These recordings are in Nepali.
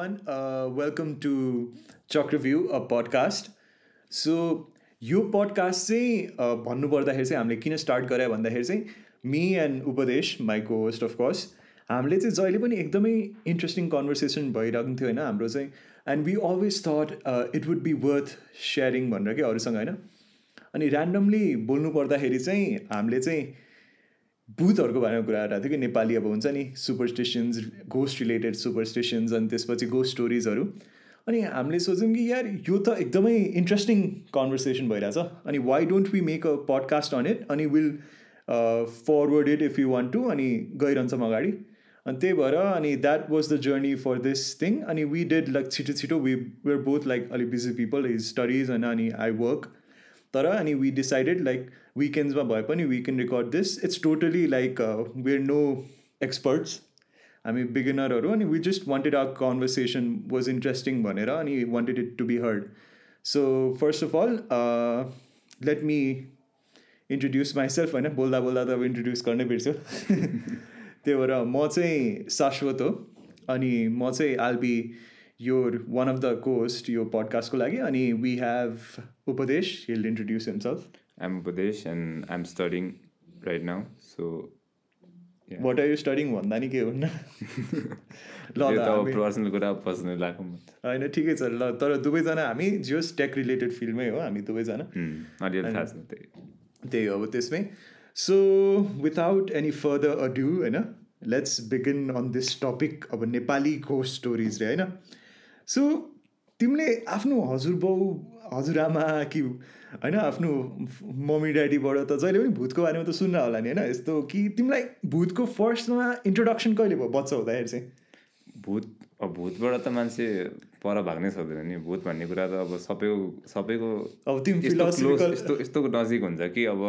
Everyone, uh, welcome to Chakreview, a podcast. So यो पडकास्ट चाहिँ uh, भन्नुपर्दाखेरि चाहिँ हामीले किन स्टार्ट गरे भन्दाखेरि चाहिँ me and Upadesh my cohost of course हामीले चाहिँ जहिले पनि एकदमै इन्ट्रेस्टिङ कन्भर्सेसन भइरहेको थियो होइन हाम्रो चाहिँ। And we always thought it would be worth sharing भनेर कि अरूसँग होइन। अनि ऱ्यान्डमली बोल्नु पर्दाखेरि चाहिँ हामीले चाहिँ भूतहरूको बारेमा कुरा गरिरहेको थियो कि नेपाली अब हुन्छ नि सुपरस्टिसन्स घोस्ट रिलेटेड सुपरस्टिसन्स अनि त्यसपछि घोस्ट स्टोरिजहरू अनि हामीले सोच्यौँ कि यार यो त एकदमै इन्ट्रेस्टिङ कन्भर्सेसन भइरहेछ। अनि why don't we make a podcast on it अनि will forward it if you want to अनि गइरहन्छौँ अगाडि। अनि त्यही भएर अनि that was the journey for this thing अनि वी डेड लाइक छिटो छिटो वी वेयर बोथ लाइक अलिक बिजी पिपल हिज स्टडिज होइन अनि I work तर अनि वी डिसाइडेड लाइक विकेन्ड्समा भए पनि we can record this it's totally like where no experts हामी बिगिनरहरू अनि we just wanted our conversation was interesting भनेर अनि wanted it to be heard so first of all let me introduce myself होइन बोल्दा बोल्दा त अब इन्ट्रोड्युस गर्नै बिर्छु त्यही भएर म चाहिँ शाश्वत हो अनि म चाहिँ I'll be your one of the cohost यो पडकास्टको लागि अनि we have Upadesh he'll introduce himself I'm Upadesh and I'm studying right now. So Yeah. What are you studying भन्दा नि के हुन्न ल पर्सनल कुरा पर्सनल लाग्नु होइन ठिकै छ ल तर दुवैजना हामी जियोस् टेक रिलेटेड फिल्डमै हो हामी दुवैजना अलिअलि थाहा छ त्यही त्यही हो अब त्यसमै so without any further ado होइन let's begin on this topic अब नेपाली घोस्ट स्टोरिज रे होइन सो तिमीले आफ्नो हजुरबाउ हजुरआमा कि होइन आफ्नो मम्मी ड्याडीबाट त जहिले पनि भूतको बारेमा त सुन्न होला नि होइन? यस्तो कि तिमीलाई भूतको फर्स्टमा इन्ट्रोडक्सन कहिले भयो बच्चा हुँदाखेरि चाहिँ? भूत अब भूतबाट त मान्छे पर भाग्नै सक्दैन नि। भूत भन्ने कुरा त अब सबैको सबैको अब तिमी यस्तो यस्तो नजिक हुन्छ कि अब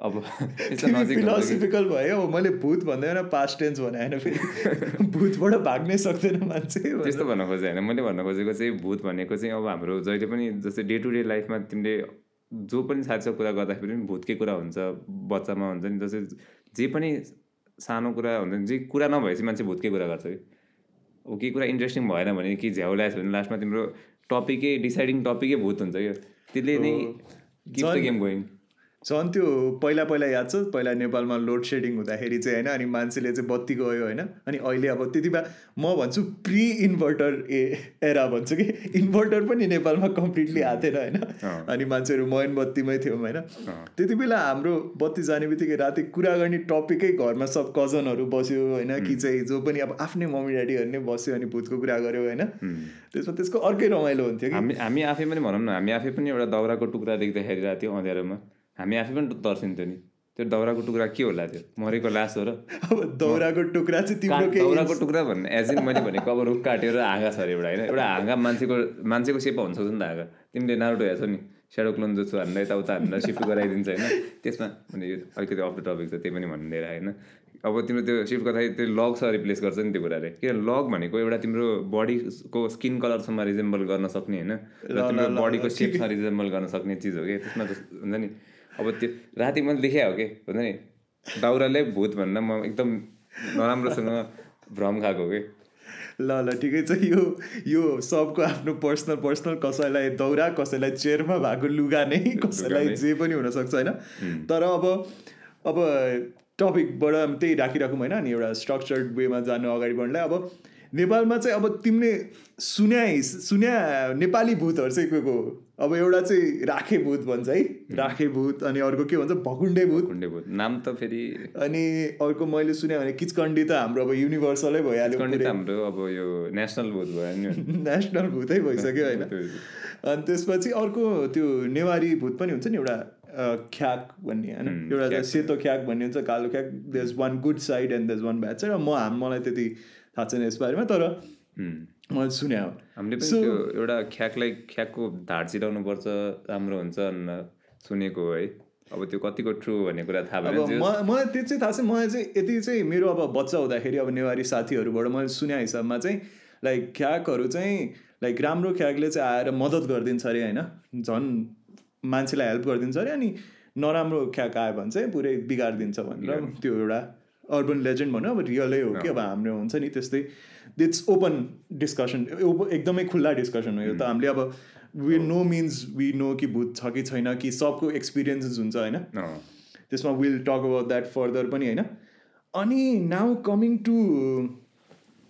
अब फिलोसफिकल भयो। मैले भूत भन्दैन पास्ट टेन्स भने होइन फेरि। भूतबाट भाग्नै सक्दैन मान्छे त्यस्तो भन्न खोजेँ होइन। मैले भन्न खोजेको चाहिँ भूत भनेको चाहिँ अब हाम्रो जहिले पनि जस्तै डे टु डे लाइफमा तिमीले जो पनि साथीसँग कुरा गर्दाखेरि पनि भूतकै कुरा हुन्छ बच्चामा हुन्छ नि जस्तै जे पनि सानो कुरा हुन्छ नि जे कुरा नभएपछि मान्छे भूतकै कुरा गर्छ कि। अब केही कुरा इन्ट्रेस्टिङ भएन भने कि झ्याउलाएछ भने लास्टमा तिम्रो टपिकै डिसाइडिङ टपिकै भूत हुन्छ क्या त्यसले नै गेम गोइङ झन् त्यो पहिला पहिला याद छ? पहिला नेपालमा लोड सेडिङ हुँदाखेरि चाहिँ होइन अनि मान्छेले चाहिँ बत्ती गयो होइन अनि अहिले अब त्यति बेला म भन्छु प्रि इन्भर्टर ए एरा भन्छु कि? इन्भर्टर पनि नेपालमा कम्प्लिटली आएको थिएन होइन। अँ। अनि मान्छेहरू मैन बत्तीमै थियौँ होइन। त्यति बेला हाम्रो बत्ती जाने बित्तिकै राति कुरा गर्ने टपिकै घरमा सब कजनहरू बस्यो होइन कि चाहिँ जो पनि अब आफ्नै मम्मी ड्याडीहरू नै बस्यो अनि भूतको कुरा गऱ्यो होइन। त्यसमा त्यसको अर्कै रमाइलो हुन्थ्यो कि? हामी हामी आफै पनि भनौँ न हामी आफै पनि एउटा दाउराको टुक्रा देख्दाखेरि राति अँध्यारोमा। हामी आफै पनि तर्सिन्थ्यो नि। त्यो दाउराको टुक्रा के होला त्यो? मरेको लास हो र। अब दौराको टुक्रा चाहिँ तिम्रो दाउराको टुक्रा भन्ने एज इन मैले भनेको अब रुख काटेर हाँगा छ अरे एउटा होइन? एउटा हाँगा मान्छेको मान्छेको सेपमा हुन्छ नि त हाँगा। तिमीले नारुटो हेर्छौ नि स्याडो क्लोन जो छु हामीलाई यताउता हामीलाई सिफ्ट गराइदिन्छ होइन? त्यसमा भने यो अलिकति अफ द टपिक छ त्यही पनि भनिदिएर होइन? अब तिम्रो त्यो सिफ्ट गर्दाखेरि त्यो लगसँग रिप्लेस गर्छ नि त्यो कुराले। किन लग भनेको एउटा तिम्रो बडीको स्किन कलरसम्म रिजेम्बल गर्न सक्ने होइन? र तिम्रो बडीको। सेपमा रिजेम्बल गर्न सक्ने चिज हो कि त्यसमा हुन्छ नि। अब त्यो राति मैले देखेँ हो कि हुन्छ नि दाउराले भूत भनेर म एकदम नराम्रोसँग भ्रम खाएको कि। ल ल ठिकै छ। यो यो सबको आफ्नो पर्सनल पर्सनल कसैलाई दौरा कसैलाई चेयरमा भएको लुगा नै कसैलाई। जे पनि हुनसक्छ होइन? तर अब अब टपिकबाट त्यही राखिराखौँ होइन? अनि एउटा स्ट्रक्चर्ड वेमा जानु अगाडि बढ्नलाई। अब नेपालमा चाहिँ अब तिमीले सुन्या सुन्या नेपाली भूतहरू चाहिँ को को हो? अब एउटा चाहिँ राखे भूत भन्छ है। राखे भूत अनि अर्को के भन्छ? भकुण्डे भूत। भूत। नाम त फेरि अनि अर्को मैले सुने भने किचकन्डी त हाम्रो अब युनिभर्सलै भइहाल्यो। हाम्रो अब यो नेसनल भूत भयो नि। नेसनल भूतै भइसक्यो होइन। अनि त्यसपछि अर्को त्यो नेवारी भूत पनि हुन्छ नि एउटा ख्याक भन्ने होइन? एउटा सेतो ख्याक भन्ने हुन्छ कालो ख्याक। These one good side and these one bad side म मलाई त्यति थाहा छैन यसबारेमा तर मैले सुने हो हामीले पनि त्यो एउटा ख्याकलाई ख्याकको धार चिलाउनु पर्छ राम्रो हुन्छ भनेर सुनेको हो है। अब त्यो कतिको ट्रु भन्ने कुरा थाहा म मलाई त्यो चाहिँ थाहा छ मलाई चाहिँ यति चाहिँ मेरो अब बच्चा हुँदाखेरि अब नेवारी साथीहरूबाट मैले सुने हिसाबमा चाहिँ लाइक ख्याकहरू चाहिँ लाइक राम्रो ख्याकले चाहिँ आएर मद्दत गरिदिन्छ अरे होइन? झन् मान्छेलाई हेल्प गरिदिन्छ अरे अनि नराम्रो ख्याक आयो भने चाहिँ पुरै बिगारिदिन्छ भनेर त्यो एउटा अर्बन लेजेन्ड भनौँ अब रियलै हो कि अब हाम्रो हुन्छ नि त्यस्तै। इट्स ओपन डिस्कसन एकदमै खुल्ला डिस्कसन हो यो त। हामीले अब we know means we know कि भूत छ कि छैन कि सबको एक्सपिरियन्सेस हुन्छ होइन? त्यसमा will talk about that further पनि होइन? अनि नाउ कमिङ टु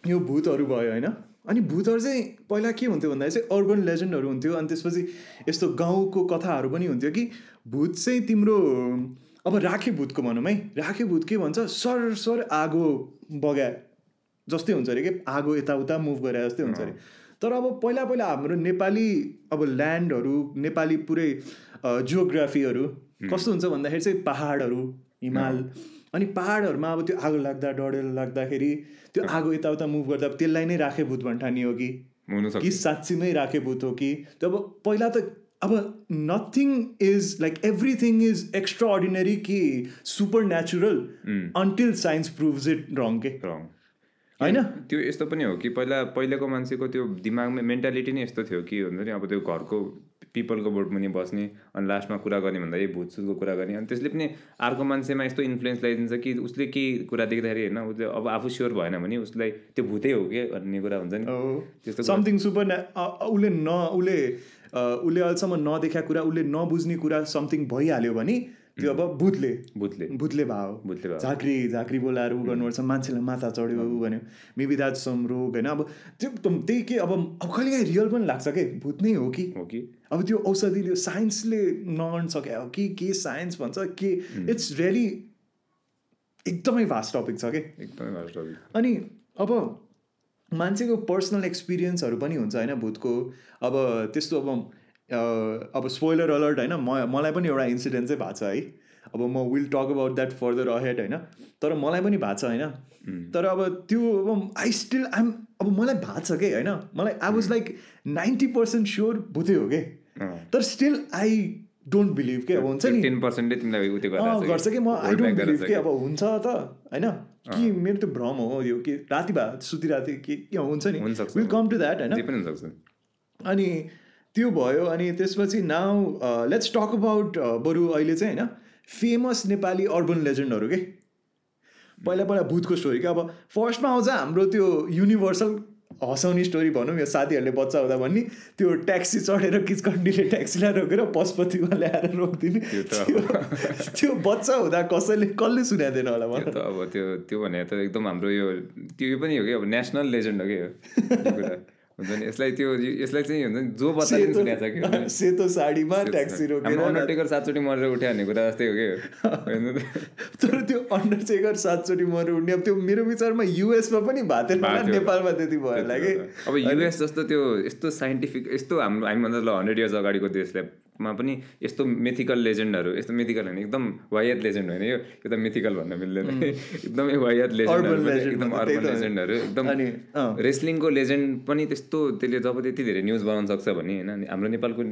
यो भूतहरू भयो होइन? अनि भूतहरू चाहिँ पहिला के हुन्थ्यो भन्दाखेरि चाहिँ अर्बन लेजेन्डहरू हुन्थ्यो। अनि त्यसपछि यस्तो गाउँको कथाहरू पनि हुन्थ्यो कि भूत चाहिँ तिम्रो अब राखे भूतको भनौँ है। राखे भूत के भन्छ? सर सर आगो बगा जस्तै हुन्छ अरे कि? आगो यताउता मुभ गरे जस्तै हुन्छ अरे। तर अब पहिला पहिला हाम्रो नेपाली अब ल्यान्डहरू नेपाली पुरै जियोग्राफीहरू कस्तो हुन्छ भन्दाखेरि चाहिँ पहाडहरू हिमाल। अनि पहाडहरूमा अब त्यो आगो लाग्दा डढेलो लाग्दाखेरि त्यो आगो यताउता मुभ गर्दा त्यसलाई नै राखे भूत भन्ठानी हो कि? कि साँच्चीमै राखे भूत हो कि? त्यो अब पहिला त अब nothing is like everything is extraordinary कि supernatural until science proves it wrong के रङ होइन त्यो यस्तो पनि हो कि पहिला पहिलाको मान्छेको त्यो दिमागमा मेन्टालिटी नै यस्तो थियो कि हुन्छ नि अब त्यो घरको पिपलको बोट मुनि बस्ने अनि लास्टमा कुरा गर्ने भन्दा यही भुतसुतको कुरा गर्ने अनि त्यसले पनि अर्को मान्छेमा यस्तो इन्फ्लुएन्स लगाइदिन्छ कि उसले केही कुरा देख्दाखेरि होइन उसले अब आफू स्योर भएन भने उसलाई त्यो भूतै हो कि भन्ने कुरा हुन्छ नि। त्यस्तो कुरा- समथिङ सुपर उसले न उसले उसले अहिलेसम्म नदेखा कुरा उसले नबुझ्ने कुरा समथिङ भइहाल्यो भने त्यो अब भूतले भूतले। भूतले भाव। भूतले भाव। झाँक्री झाँक्री बोलाएर ऊ गर्नुपर्छ मान्छेलाई माथा चढ्यो ऊ भन्यो मेबी द्याट सम रोग होइन। अब त्यो त्यही के अब अब कहिले काहीँ रियल पनि लाग्छ के? भूत नै हो कि? हो कि? अब त्यो औषधिले साइन्सले नगर्न सक्यो। हो कि के साइन्स भन्छ के? इट्स रियली एकदमै भास्ट टपिक छ कि? एकदमै भास्ट टपिक अनि अब मान्छेको पर्सनल एक्सपिरियन्सहरू पनि हुन्छ होइन भूतको। अब त्यस्तो अब अब स्पोइलर अलर्ट होइन म मलाई पनि एउटा इन्सिडेन्ट चाहिँ भएको छ है। अब म will talk about that further ahead होइन। तर मलाई पनि भएको छ होइन। तर अब त्यो अब आई स्टिल आइम अब मलाई भएको छ कि होइन? मलाई I was like ninety percent sure भूतै हो कि? तर स्टिल आई डोन्ट बिलिभ के? अब हुन्छ नि। टेन पर्सेन्टले तिमीलाई गर्छ कि? म आई डोन्ट बिलिभ कि? अब हुन्छ त होइन? कि मेरो त्यो भ्रम हो यो कि राति भए सुतिरहेको थिएँ कि के हुन्छ नि। विल कम टु द्याट होइन? अनि त्यो भयो अनि त्यसपछि नाउ लेट्स टक अबाउट बरु अहिले चाहिँ होइन? फेमस नेपाली अर्बन लेजेन्डहरू के? पहिला पहिला भूतको स्टोरी क्या अब फर्स्टमा आउँछ हाम्रो त्यो युनिभर्सल हँसाउने स्टोरी भनौँ यो साथीहरूले बच्चा हुँदा भन्ने त्यो ट्याक्सी चढेर किचकन्डीले ट्याक्सीलाई रोकेर पशुपतिमा ल्याएर रोकिदिने। त्यो बच्चा हुँदा कसैले कसले सुनाएको थिएन होला मलाई त अब त्यो त्यो भने त एकदम हाम्रो यो त्यो पनि हो कि अब नेसनल लेजेन्ड हो कि यो यो कुरा। हुन्छ नि? यसलाई त्यो यसलाई चाहिँ हुन्छ नि? जो बच्चाले सुनेको छ कि सेतो साडीमा ट्याक्सी रोकेर अन्डरटेकर सातचोटि मरेर उठ्यो भन्ने कुरा जस्तै हो कि? तर त्यो अन्डर चेकर सातचोटि मरेर उड्ने अब त्यो मेरो विचारमा युएसमा पनि भएको थिएन। नेपालमा त्यति भयो होला कि। अब युएस जस्तो त्यो यस्तो साइन्टिफिक यस्तो हाम्रो हामीभन्दा ल हन्ड्रेड इयर्स अगाडिको देशलाई मा पनि यस्तो मेथिकल लेजेन्डहरू यस्तो मेथिकल होइन एकदम वायत लेजेन्ड होइन यो यो त मेथिकल भन्न मिल्दैन एकदमै वायत लेजेन्डहरू एकदम अर्बन। लेजेन्डहरू एकदम। रेस्लिङको लेजेन्ड पनि त्यस्तो त्यसले जब त्यति धेरै न्युज बनाउन सक्छ भने होइन हाम्रो नेपालको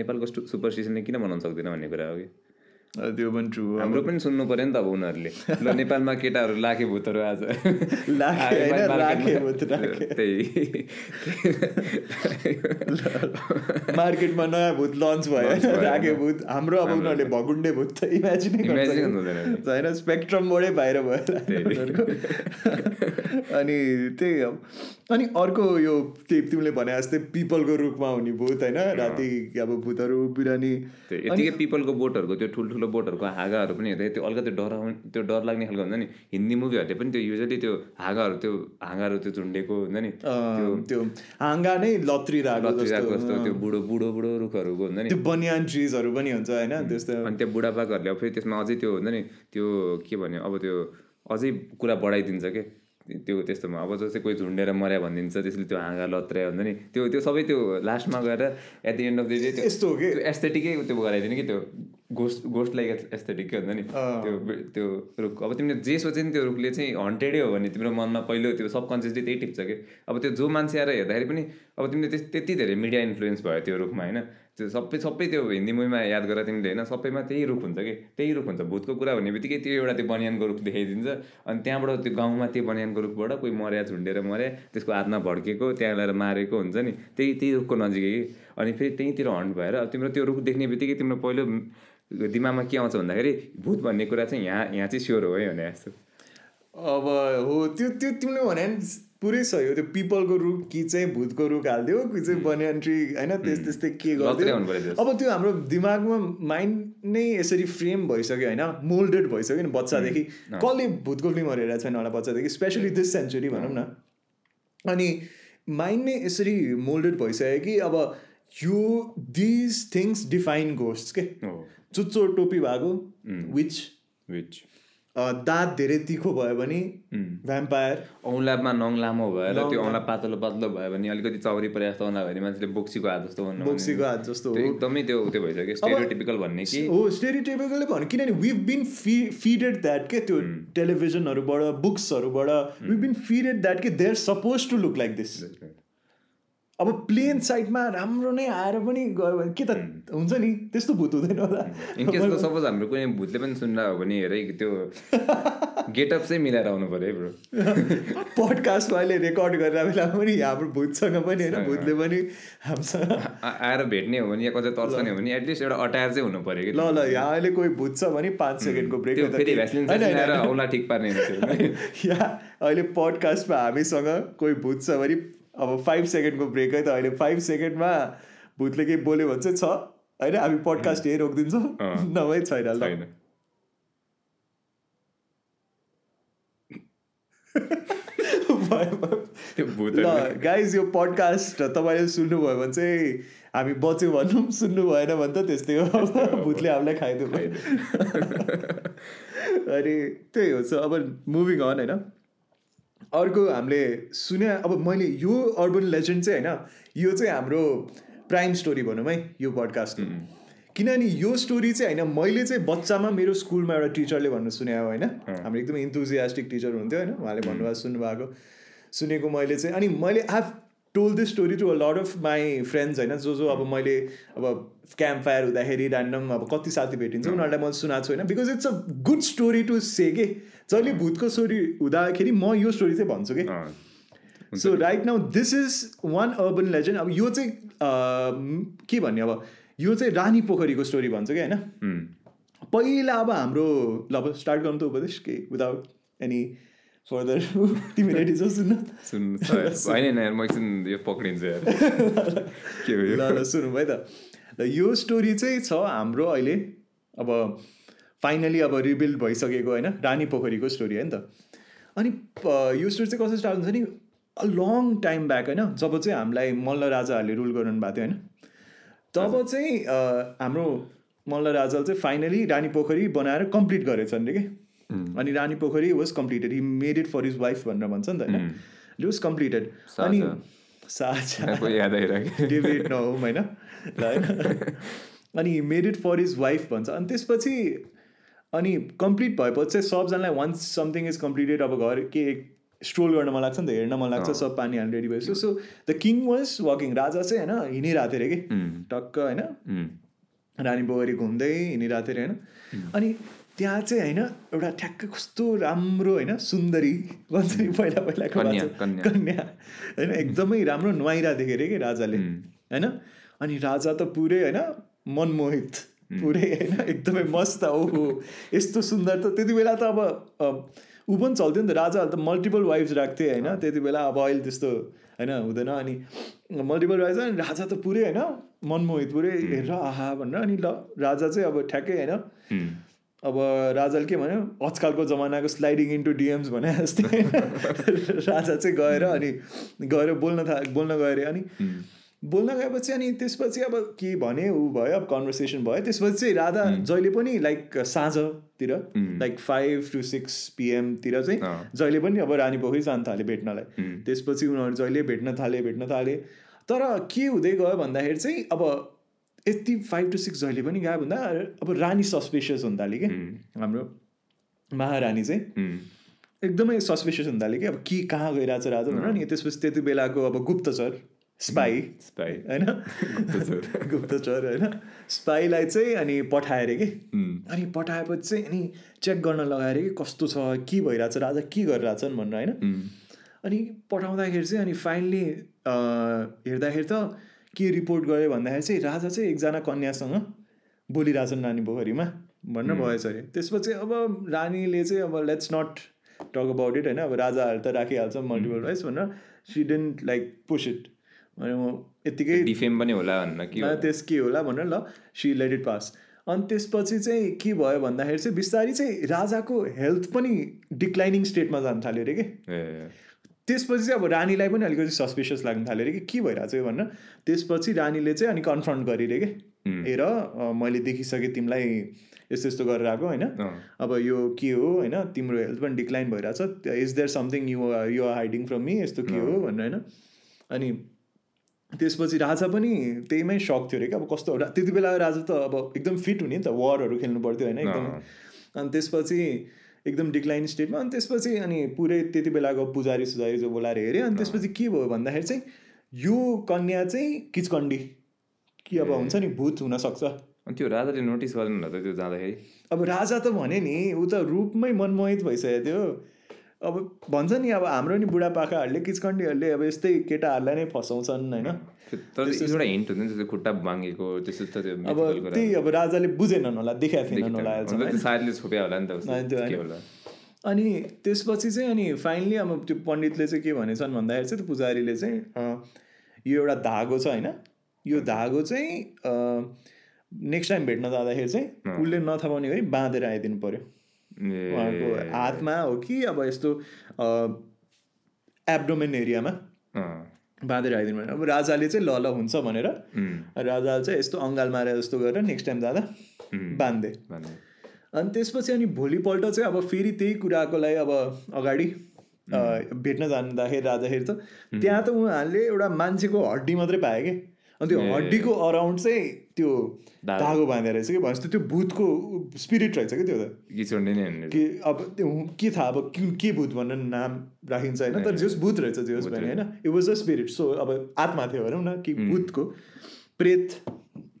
नेपालको सुपरस्टिसनले किन बनाउन सक्दैन भन्ने कुरा हो कि त्यो पनि ट्रु हाम्रो पनि सुन्नु पर्यो नि त अब उनीहरूले। ल नेपालमा केटाहरू लाखे भूतहरू आज। लाखे। त्यही। मार्केटमा नयाँ भूत लन्च भयो होइन। भूत। हाम्रो अब उनीहरूले भगुन्डे भूत त इमेजिनै। होइन स्पेक्ट्रमबाटै बाहिर भयो। अनि त्यही अब। अनि अर्को यो त्यही तिमीले भने जस्तै पिपलको रुखमा हुने भूत होइन? राति अब भूतहरू बिरानी पिपलको बोटहरूको त्यो ठुल्ठुलो बोटहरूको हाँगाहरू पनि हेर्दा त्यो अलिकति त्यो डराउने त्यो डर लाग्ने खालको हुन्छ नि। हिन्दी मुभीहरूले पनि त्यो युजली त्यो हाँगाहरू त्यो हाँगाहरू त्यो झुन्डेको हुन्छ नि अँ, त्यो हाँगा नै लत्रिरहेको लत्रिरहेको जस्तो। जस्तो त्यो बुढो बुढो बुढो रुखहरूको हुन्छ नि। त्यो बनियान ट्रिजहरू पनि हुन्छ होइन त्यस्तो। अनि त्यो बुढापाकाहरूले अब फेरि त्यसमा अझै त्यो हुन्छ नि त्यो के भन्यो अब त्यो अझै कुरा बढाइदिन्छ के? त्यो त्यस्तोमा अब जस्तै कोही झुन्डेर मर्या भनिदिन्छ त्यसले त्यो हाँगा लत्र्या हुन्छ नि त्यो त्यो सबै त्यो लास्टमा गएर at the end of the day त्यो यस्तो हो कि? एस्थेटिकै त्यो गराइदिने कि त्यो गोस्ट गोस्ट लाइक एस्थेटिक हुन्छ नि त्यो त्यो रुख। अब तिमीले जे सोचे नि त्यो रुखले चाहिँ हन्टेडै हो भने तिम्रो मनमा पहिलो त्यो सबकन्सियसली त्यही टिप्छ कि। अब त्यो जो मान्छे आएर हेर्दाखेरि पनि अब तिमीले त्यस त्यति धेरै मिडिया इन्फ्लुएन्स भयो त्यो रुखमा होइन? त्यो सबै सबै त्यो हिन्दी मुभीमा याद गरेर तिमीले होइन सबैमा त्यही रुख हुन्छ कि? त्यही रुख हुन्छ। भूतको कुरा भन्ने बित्तिकै त्यो एउटा त्यो बनियानको रुख देखाइदिन्छ। अनि त्यहाँबाट त्यो गाउँमा त्यो बनियानको रुखबाट कोही मर्या झुन्डेर मर्या त्यसको हातमा भड्केको त्यहाँ ल्याएर मारेको हुन्छ नि। त्यही त्यही रुखको नजिकै अनि फेरि त्यहीँतिर हन्ट भएर तिम्रो त्यो रुख देख्ने बित्तिकै तिम्रो पहिलो दिमागमा के आउँछ भन्दाखेरि भूत भन्ने कुरा चाहिँ यहाँ यहाँ चाहिँ स्योर हो है भने जस्तो। अब हो त्यो त्यो तिमीले भने पुरै सही हो त्यो पिपलको रुख कि चाहिँ भूतको रुख हालिदियो कि चाहिँ बनियन ट्री होइन त्यस त्यस्तै के गरिदियो। अब त्यो हाम्रो दिमागमा माइन्ड नै यसरी फ्रेम भइसक्यो होइन मोल्डेड भइसक्यो नि बच्चादेखि। कसले भूतको फिल्महरू हेरेको छैन होला बच्चादेखि स्पेसली दिस सेन्चुरी भनौँ न। अनि माइन्ड नै यसरी मोल्डेड भइसक्यो कि अब यो दिज थिङ्स डिफाइन गोस्ट के? चुच्चो टोपी भएको विच विच दाँत धेरै तिखो भयो भने भ्याम्पायर औँलामा नङ लामो भएर त्यो औँला पातलो पातलो भयो भने अलिकति चौरी परे जस्तो औँला भयो भने मान्छेले बोक्सीको हात जस्तो बोक्सीको हात जस्तो हो। एकदमै त्यो त्यो भइसक्यो। स्टेरियोटिपिकल भन्ने कि? हो स्टेरियोटिपिकली भन्नु किनभने विभ बिन फी फिडेड द्याट के त्यो टेलिभिजनहरूबाट बुक्सहरूबाट विभ बिन फिडेड द्याट के they are suppose to look like this अब प्लेन साइडमा राम्रो नै आएर पनि गयो भने के त हुन्छ नि? त्यस्तो भूत हुँदैन होला। इनकेस सपोज हाम्रो कुनै भूतले पनि सुन्दा हो भने हेरै त्यो गेटअप चाहिँ मिलाएर आउनु पऱ्यो है ब्रो पडकास्टमा अहिले रेकर्ड गरेर बेलामा पनि हाम्रो भूतसँग पनि होइन भूतले पनि हामीसँग। आएर भेट्ने हो भने या कतै तर्सने हो भने एटलिस्ट एउटा अटायर चाहिँ हुनु पऱ्यो कि ल ल यहाँ अहिले कोही भूत छ भने पाँच सेकेन्डको ब्रेक फेरि औँला ठिक पार्ने हुन्छ या अहिले पडकास्टमा हामीसँग कोही भूत छ भने अब फाइभ सेकेन्डको ब्रेक है त अहिले फाइभ सेकेन्डमा भूतले केही बोल्यो भने चाहिँ छ। होइन? हामी पडकास्ट यही रोकिदिन्छौँ। नभए छैन ल। गाइज यो पडकास्ट तपाईँले सुन्नुभयो भने चाहिँ हामी बच्यौँ भनौँ सुन्नु भएन भने त त्यस्तै हो। भूतले हामीलाई खाइदियो। अनि त्यही हो अब मुभिङ अन होइन? अर्को हामीले सुने अब मैले यो अर्बन लेजेन्ड चाहिँ होइन यो चाहिँ हाम्रो प्राइम स्टोरी भनौँ है यो पडकास्टको किनभने यो स्टोरी चाहिँ होइन मैले चाहिँ बच्चामा मेरो स्कुलमा एउटा टिचरले भन्नु सुने हो होइन। हाम्रो एकदमै इन्थुजियास्टिक टिचर हुन्थ्यो होइन उहाँले भन्नुभएको सुन्नुभएको सुनेको मैले चाहिँ अनि मैले have told this story to a lot of my friends होइन? जो जो अब मैले अब क्याम्प फायर हुँदाखेरि ऱ्यान्डम अब कति साथी भेटिन्छ उनीहरूलाई मैले सुनाएको छु होइन because it's a good story to say के? जहिले भूतको स्टोरी हुँदाखेरि म यो स्टोरी चाहिँ भन्छु कि। So right now this is one urban legend अब यो चाहिँ के भन्ने अब? यो चाहिँ रानी पोखरीको स्टोरी भन्छ कि? होइन. पहिला अब हाम्रो ल अब स्टार्ट गर्नु त उपदेश के? विदाउट एनी फर्दर तिमी रेडी छौ सुन्न सुन्नु होइन यार म एकछिन यो पक्रिन्छु के हो यो ल ल सुनौँ है त ल यो स्टोरी चाहिँ छ हाम्रो अहिले. अब फाइनली अब रिबिल्ड भइसकेको होइन रानी पोखरीको स्टोरी हो नि त। अनि यो स्टोरी चाहिँ कसरी स्टार्ट हुन्छ नि? अ लङ टाइम ब्याक होइन जब चाहिँ हामीलाई मल्ल राजाहरूले रुल गर्नु भएको थियो होइन। तब चाहिँ हाम्रो मल्ल राजाले चाहिँ फाइनली रानी पोखरी बनाएर कम्प्लिट गरेछन् अरे कि अनि Rani Pokhari was completed he made it for his wife भनेर भन्छ नि त होइन? इट वाज कम्प्लिटेड अनि डिबेट होइन? अनि made it for his wife भन्छ। अनि त्यसपछि अनि कम्प्लिट भएपछि चाहिँ सबजनालाई वान्स समथिङ इज कम्प्लिटेड अब घर के स्ट्रोल गर्न मन लाग्छ नि त हेर्न मन लाग्छ सब पानी हाल्नु रेडी भइसक्यो। So the king was walking राजा चाहिँ होइन हिँडिरहेको थियो अरे कि? टक्क होइन। उम्. रानी पोखरी घुम्दै हिँडिरहेको थियो अरे होइन? अनि त्यहाँ चाहिँ होइन एउटा ठ्याक्क कस्तो राम्रो होइन सुन्दरी भन्छ नि पहिला पहिलाको कन्या, होइन एकदमै राम्रो नुहाइरहेको थियो अरे कि राजाले। होइन? अनि राजा त पुरै होइन मनमोहित पुरै होइन एकदमै मस्त ओहो यस्तो सुन्दर त त्यति बेला त अब ऊ पनि चल्थ्यो नि त। राजाहरू त मल्टिपल वाइफ्स राख्थे होइन त्यति बेला अब अहिले त्यस्तो होइन हुँदैन। अनि मल्टिपल वाइफ्स अनि राजा त पुरै होइन मनमोहित पुरै हेरेर आहा भनेर। अनि ल राजा चाहिँ अब ठ्याक्कै होइन. अब राजाले के भन्यो? आजकलको जमानाको स्लाइडिङ इन्टु डिएम्स भने जस्तै। राजा चाहिँ गएर अनि गएर बोल्न था बोल्न गयो अरे अनि बोल्न गएपछि अनि त्यसपछि अब के भने ऊ भयो अब कन्भर्सेसन भयो। त्यसपछि चाहिँ राजा जहिले पनि लाइक साँझतिर लाइक फाइभ टु सिक्स पिएमतिर चाहिँ। जहिले पनि अब रानी पोखरी जान थाले भेट्नलाई। त्यसपछि उनीहरू जहिले भेट्न थाले भेट्न थाले। तर के हुँदै गयो भन्दाखेरि चाहिँ अब यति फाइभ टु सिक्स जहिले पनि गयो भन्दा अब रानी सस्पेसियस थाल्यो कि हाम्रो महारानी चाहिँ. एकदमै सस्पेसियस थाल्यो कि अब के कहाँ गइरहेको छ राजा भनेर नि त्यसपछि त्यति बेलाको अब गुप्तचर स्पाई Spy. होइन गुप्तचर. होइन स्पाईलाई चाहिँ अनि पठाएर कि. अनि पठाएपछि चाहिँ अनि चेक गर्न लगाएर कि कस्तो छ के भइरहेछ राजा के गरिरहेछन् भनेर होइन. अनि पठाउँदाखेरि चाहिँ अनि फाइनली हेर्दाखेरि त के रिपोर्ट गऱ्यो भन्दाखेरि चाहिँ राजा चाहिँ एकजना कन्यासँग बोलिरहेछन् रानी पोखरीमा भनेर भएछ अरे। त्यसपछि अब रानीले चाहिँ अब let's not talk about it होइन? अब राजाहरू त राखिहाल्छ मल्टिपल वाइज भनेर। She didn't like push it भने म यत्तिकै डिफेम पनि होला भन्न कि त्यस के होला भनेर ल सी लेट इट पास अनि त्यसपछि चाहिँ के भयो भन्दाखेरि चाहिँ बिस्तारै चाहिँ राजाको हेल्थ पनि डिक्लाइनिङ स्टेटमा जान थाल्यो अरे कि। त्यसपछि चाहिँ अब रानीलाई पनि अलिकति सस्पिसियस लाग्न थाल्यो अरे कि के भइरहेको छ भनेर त्यसपछि रानीले चाहिँ अनि कन्फ्रन्ट गरिरहे कि हेर मैले देखिसकेँ तिमीलाई यस्तो यस्तो गरेर आएको होइन। अब यो के हो होइन? तिम्रो हेल्थ पनि डिक्लाइन भइरहेछ। Is there something you you are hiding from me यस्तो के हो? भनेर होइन? अनि त्यसपछि राजा पनि त्यहीमै सक थियो अरे कि अब कस्तो त्यति बेला राजा त अब एकदम फिट हुने नि त वारहरू खेल्नु पर्थ्यो होइन? एकदमै। अनि त्यसपछि एकदम डिक्लाइन स्टेटमा अनि त्यसपछि अनि पुरै त्यति बेलाको पुजारी सुजारी जो बोलाएर हेऱ्यो अनि त्यसपछि के भयो भन्दाखेरि चाहिँ यो कन्या चाहिँ किचकन्डी। कि अब हुन्छ नि भूत हुनसक्छ अनि त्यो राजाले नोटिस गर्दैन होला त त्यो जाँदाखेरि? अब राजा त भने नि ऊ त रूपमै मनमोहित भइसकेको थियो। अब भन्छ नि अब हाम्रो नि बुढापाकाहरूले किचकन्डीहरूले अब यस्तै केटाहरूलाई नै फसाउँछन् होइन? एउटा हिन्ट हुन्छ नि त्यो खुट्टा भाँगेको त्यस्तो त त्यो अब। त्यही अब राजाले बुझेनन् होला देखाएको थिएनन् होला सायदले छोप्या होला नि त अनि त्यसपछि चाहिँ अनि फाइनली अब त्यो पण्डितले चाहिँ के भनेछन् भन्दाखेरि चाहिँ त्यो पुजारीले चाहिँ यो एउटा धागो छ होइन? यो धागो चाहिँ नेक्स्ट टाइम भेट्न जाँदाखेरि चाहिँ उसले नथपाउने गरी बाँधेर आइदिनु पर्यो। ए उहाँको हातमा हो कि अब यस्तो एब्डोमेन एरियामा बाँधेर आइदिनु पर्यो अब राजाले चाहिँ ल ल हुन्छ भनेर राजाले चाहिँ यस्तो अङ्गाल मारे जस्तो गरेर नेक्स्ट टाइम जाँदा बाँधे। अनि त्यसपछि अनि भोलिपल्ट चाहिँ अब फेरि त्यही कुराको लागि अब अगाडि भेट्न जाँदाखेरि राजाखेरि त त्यहाँ त उहाँहरूले एउटा मान्छेको हड्डी मात्रै पायो कि अनि त्यो हड्डीको अराउन्ड चाहिँ त्यो धागो बाँधे रहेछ कि भनेपछि त्यो भूतको स्पिरिट रहेछ कि त्यो त? के अब त्यो के थाहा अब के के भूत भनेर नाम राखिन्छ होइन? तर जस भूत रहेछ जस भने होइन? It was a spirit so अब आत्मा थियो भनौँ न कि भूतको प्रेत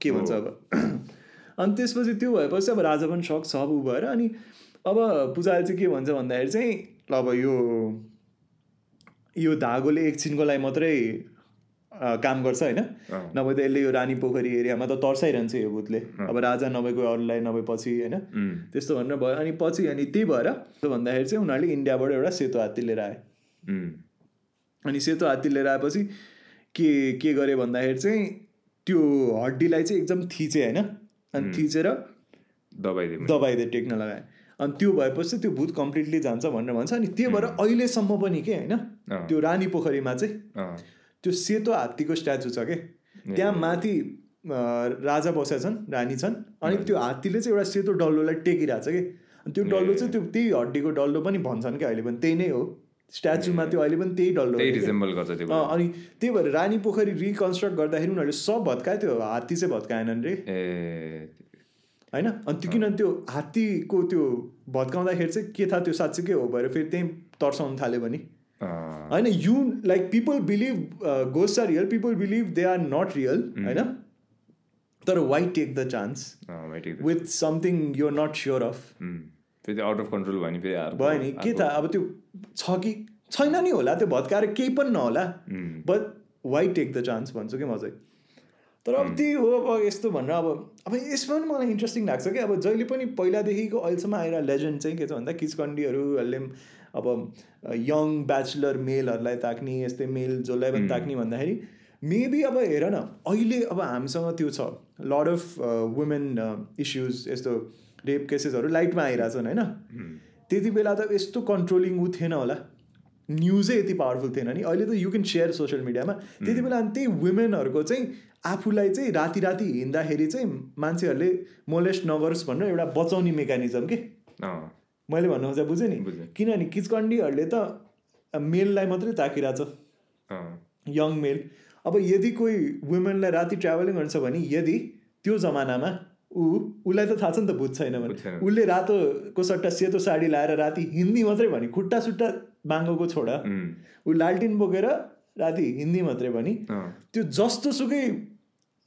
के भन्छ अब? अनि त्यसपछि त्यो भएपछि अब राजा पनि सक सब ऊ भएर। अनि अब पूजाले चाहिँ के भन्छ भन्दाखेरि चाहिँ अब यो यो धागोले एकछिनको लागि मात्रै काम गर्छ होइन। नभए त यसले यो रानी पोखरी एरियामा त तर्साइरहन्छ यो भूतले अब राजा नभएको अरूलाई नभए पछि होइन त्यस्तो भनेर भयो। अनि पछि अनि त्यही भएर त्यो भन्दाखेरि चाहिँ उनीहरूले इन्डियाबाट एउटा सेतो हात्ती लिएर आए। अनि सेतो हात्ती लिएर आएपछि के के गरे भन्दाखेरि चाहिँ त्यो हड्डीलाई चाहिँ एकदम थिचे होइन? अनि थिचेर दबाइदिउँ दबाइदिए टेक्न लगाए। अनि त्यो भएपछि त्यो भूत कम्प्लिटली जान्छ भनेर भन्छ। अनि त्यो भएर अहिलेसम्म पनि के होइन। त्यो रानी पोखरीमा चाहिँ त्यो सेतो हात्तीको स्ट्याचु छ कि? त्यहाँ माथि राजा बसेका छन् रानी छन् अनि त्यो हात्तीले चाहिँ एउटा सेतो डल्लोलाई टेकिरहेको छ कि? त्यो डल्लो चाहिँ त्यो त्यही हड्डीको डल्लो पनि भन्छन् कि अहिले पनि त्यही नै हो। स्ट्याचुमा त्यो अहिले पनि त्यही डल्लो गर्छ अनि त्यही भएर रानी पोखरी रिकन्स्ट्रक्ट गर्दाखेरि उनीहरूले सब भत्कायो त्यो हात्ती चाहिँ भत्काएनन् रे। होइन? अनि त्यो किनभने त्यो हात्तीको त्यो भत्काउँदाखेरि चाहिँ के थाहा त्यो साँच्चै के हो भएर फेरि त्यहीँ तर्साउनु थाल्यो भने। होइन you like people believe ghost are real people believe they are not real होइन तर why take the chance. With something you're not sure of फेरि आउट अफ कन्ट्रोल भयो नि फेरि भयो नि के थाहा अब त्यो छ कि छैन नि होला त्यो भत्काएर केही पनि नहोला but why take the chance भन्छु कि म चाहिँ तर अब त्यही हो अब यस्तो भनेर अब अब यसमा पनि मलाई इन्ट्रेस्टिङ लाग्छ कि अब जहिले पनि पहिलादेखिको अहिलेसम्म आएर लेजेन्ड चाहिँ के छ भन्दा किचकन्डीहरूले अब यङ ब्याचलर मेलहरूलाई ताक्ने यस्तै मेल जसलाई पनि ताक्ने भन्दाखेरि मेबी अब हेर न अहिले अब हामीसँग त्यो छ। लड अफ वुमेन इस्युज यस्तो रेप केसेसहरू लाइटमा आइरहेछन् होइन? त्यति बेला त यस्तो कन्ट्रोलिङ ऊ थिएन होला। न्युजै यति पावरफुल थिएन नि। अहिले त यु क्यान सेयर सोसियल मिडियामा त्यति बेला अनि त्यही वुमेनहरूको चाहिँ आफूलाई चाहिँ राति राति हिँड्दाखेरि चाहिँ मान्छेहरूले मोलेस्ट नगरोस् भनेर एउटा बचाउने मेकानिजम के? मैले भन्नु खोजेँ बुझेँ नि। किनभने किचकन्डीहरूले त मेललाई मात्रै ताकिरहेछ। यङ मेल। अब यदि कोही वुमेनलाई राति ट्राभलिङ गर्छ भने यदि त्यो जमानामा ऊ उसलाई त थाहा छ नि त भूत छैन। भने। उसले रातोको सट्टा सेतो साडी लाएर राति हिन्दी मात्रै भने खुट्टा सुट्टा बाङ्गोको छोडा ऊ लालटिन बोकेर राति हिन्दी मात्रै भनी त्यो जस्तो सुकै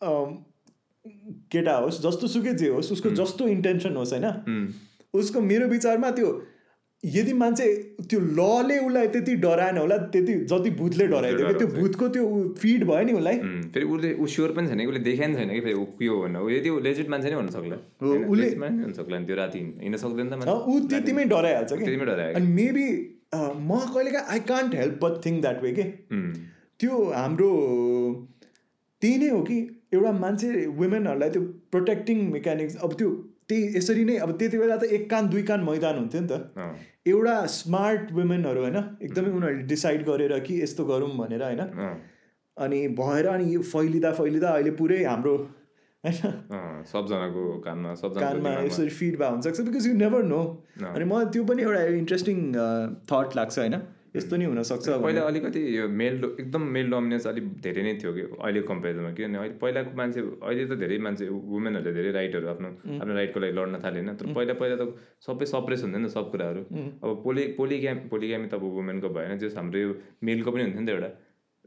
अम, केटा होस् जस्तो सुकै जे होस् उसको जस्तो इन्टेन्सन होस् होइन? उसको मेरो विचारमा त्यो यदि मान्छे त्यो लले उसलाई त्यति डराएन होला त्यति जति भूतले डराइदियो कि त्यो भूतको त्यो फिड भयो नि उसलाई। फेरि उसले ऊ स्योर पनि छैन कि उसले देखाइ छैन कि फेरि ऊ के हो भनेर। यदि ऊ लेजिट मान्छे नै हुन सक्ला। हो, होइन, उसले- legit मान्छे हुन सक्ला। नि त्यो राति हिँड्न सक्दैन त ऊ त्यतिमै डराइहाल्छ कि। त्यतिमै डरायो अनि मेबी म कहिलेका I can't help but think that way के? त्यो हाम्रो त्यही नै हो कि एउटा मान्छे वुमेनहरूलाई त्यो प्रोटेक्टिङ मेकानिक्स अब त्यो त्यही यसरी नै अब त्यति बेला त एक कान दुई कान मैदान हुन्थ्यो नि त। एउटा स्मार्ट वुमेनहरू होइन एकदमै उनीहरूले डिसाइड गरेर कि यस्तो गरौँ भनेर होइन। अनि भएर अनि यो फैलिँदा फैलिँदा अहिले पुरै हाम्रो होइन। सबजनाको कानमा कानमा। यसरी फिड भए हुनसक्छ बिकज यु नेभर नो. अनि मलाई त्यो पनि एउटा इन्ट्रेस्टिङ थट लाग्छ होइन। यस्तो नि हुनसक्छ पहिला अलिकति यो मेल एकदम मेल डोमिनेन्स अलिक धेरै नै थियो कि अहिले कम्पेरिजनमा किनभने अहिले पहिलाको मान्छे अहिले त धेरै मान्छे वुमेनहरूले धेरै राइटहरू आफ्नो आफ्नो राइटको लागि लड्न थाले होइन तर पहिला पहिला त सबै सप्रेस हुन्थ्यो नि सब कुराहरू। अब पोलि पोलिग्याम पोलिग्यामी त अब वुमेनको भएन जस हाम्रो यो मेलको पनि हुन्थ्यो नि त एउटा।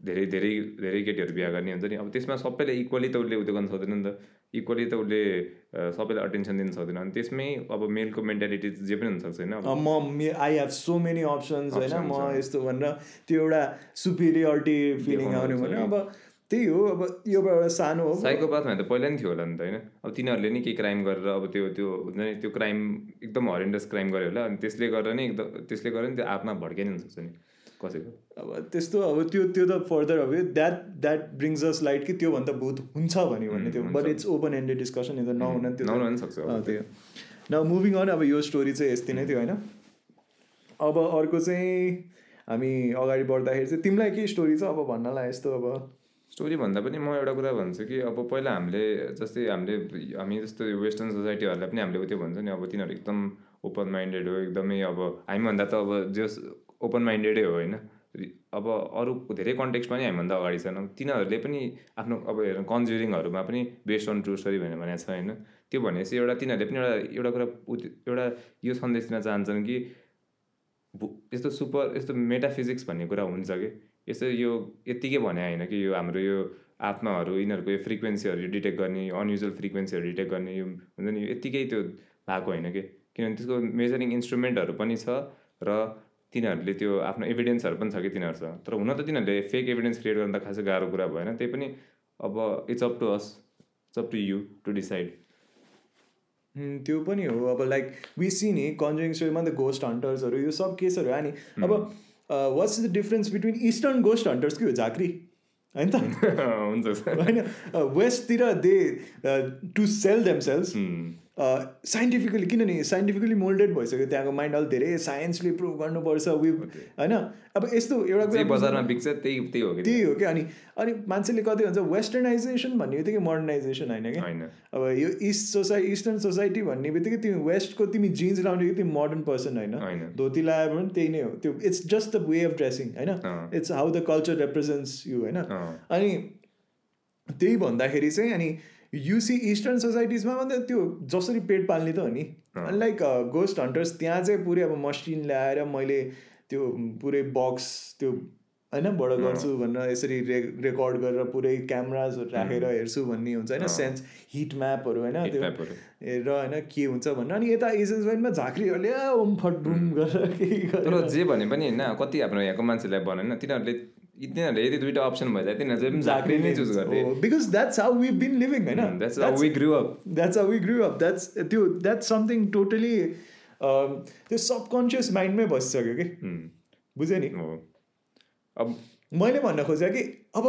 धेरै धेरै धेरै केटीहरू बिहा गर्ने हुन्छ नि। अब त्यसमा सबैले इक्वली त उसले उयो गर्न सक्दैन नि त। इक्वली त उसले सबैलाई अटेन्सन दिन सक्दैन। अनि त्यसमै अब मेलको मेन्टालिटी जे पनि हुनसक्छ होइन? म I have so many options होइन? म। यस्तो भनेर त्यो एउटा सुपिरियरिटी फिलिङ आउने भने। अब त्यही हो अब यो एउटा सानो हो। साइकोपाथमा त पहिला नि थियो होला नि त होइन? अब तिनीहरूले नि केही क्राइम गरेर अब त्यो त्यो हुन्छ नि त्यो क्राइम एकदम हरेन्डस क्राइम गर्यो होला। अनि त्यसले गर्दा नि एकदम त्यसले गर्दा नि त्यो आत्मा भड्काइ नि हुनसक्छ नि। कसैको? अब त्यस्तो अब त्यो त्यो त फर्दर अब that that brings us light कि त्योभन्दा भूत हुन्छ भने भन्ने त्यो but it's open ended discussion त्यो नहुन त्यो नहुन सक्छ त्यो। न मुभिङ अन अब यो स्टोरी चाहिँ यति नै थियो होइन? अब अर्को चाहिँ हामी अगाडि बढ्दाखेरि चाहिँ तिमीलाई के स्टोरी छ अब भन्नलाई यस्तो अब? स्टोरी भन्दा पनि म एउटा कुरा भन्छु कि अब पहिला हामीले जस्तै हामीले हामी जस्तो वेस्टर्न सोसाइटीहरूलाई पनि हामीले त्यो भन्छ नि अब तिनीहरू एकदम ओपन माइन्डेड हो एकदमै अब हामीभन्दा त अब जस ओपन माइन्डेडै हो होइन? अब अरू धेरै कन्टेक्स्टमा पनि हामीभन्दा अगाडि छन्। तिनीहरूले पनि आफ्नो अब हेर कन्ज्युरिङहरूमा पनि बेस्ड अन ट्रु स्टोरी भनेर भनेको छ होइन? त्यो भनेपछि एउटा तिनीहरूले पनि एउटा एउटा कुरा एउटा यो सन्देश दिन चाहन्छन् कि यस्तो सुपर यस्तो मेटाफिजिक्स भन्ने कुरा हुन्छ कि? यस्तो यो यत्तिकै भने होइन कि यो हाम्रो यो आत्माहरू यिनीहरूको यो फ्रिक्वेन्सीहरू डिटेक्ट गर्ने अनयुजल फ्रिक्वेन्सीहरू डिटेक्ट गर्ने यो हुन्छ नि यो यत्तिकै त्यो भएको होइन कि? किनभने त्यसको मेजरिङ इन्स्ट्रुमेन्टहरू पनि छ र तिनीहरूले त्यो आफ्नो एभिडेन्सहरू पनि छ कि तिनीहरूसँग तर हुन त तिनीहरूले फेक एभिडेन्स क्रिएट गर्न त खासै गाह्रो कुरा भएन त्यही पनि अब it's up to us it's up to you to decide त्यो पनि हो। अब लाइक वी सी नि कन्जुरिङ स्टोरीमा त गोस्ट हन्टर्सहरू यो सब केसहरू आयो नि। अब what's the difference between eastern ghost hunters के हो झाँक्री? होइन त? हुन्छ। होइन? वेस्टतिर they to sell themselves scientifically किनभने साइन्टिफिकली मोल्डेड भइसक्यो त्यहाँको माइन्ड अलिक धेरै साइन्सले प्रुभ गर्नुपर्छ वि होइन? अब यस्तो एउटा कुरा बजारमा बिग्छ त्यही त्यही हो कि त्यही हो कि? अनि अनि मान्छेले कति भन्छ वेस्टर्नाइजेसन भन्ने बित्तिकै मोडर्नाइजेसन होइन कि? अब यो इस्ट सोसाइटी इस्टर्न सोसाइटी भन्ने बित्तिकै तिमी वेस्टको तिमी जिन्स लाउने कि तिमी मोडर्न पर्सन होइन? धोती लगायो भने त्यही नै हो। त्यो it's just the way of dressing होइन। It's how the culture represents you होइन। अनि त्यही भन्दाखेरि चाहिँ अनि युसी इस्टर्न सोसाइटिजमा मात्रै त्यो जसरी पेट पाल्ने त हो नि। अनि लाइक गोस्ट हन्टर्स त्यहाँ चाहिँ पुरै अब मसिन ल्याएर मैले त्यो पुरै बक्स त्यो होइन बडो गर्छु भनेर यसरी रे रेकर्ड गरेर पुरै क्यामराजहरू राखेर हेर्छु भन्ने हुन्छ होइन सेन्स हिट म्यापहरू होइन त्यो। हेरेर होइन के हुन्छ भनेर। अनि यता एजेन्स वाइनमा झाँक्रीहरूले ओम फट बुम गरेर के गरेर जे भने पनि होइन कति हाम्रो यहाँको मान्छेलाई भनेन तिनीहरूले तिनीहरूले यदि दुइटा अप्सन भइसक्यो तिनीहरूले पनि झाँक्री नै चुज गर्थे because that's how we been living होइन that's how we grew up that's how we grew up that's त्यो द्याट्स समथिङ टोटली त्यो सबकन्सियस माइन्डमै बसिसक्यो कि बुझ्यो नि अब मैले भन्न खोजेँ कि अब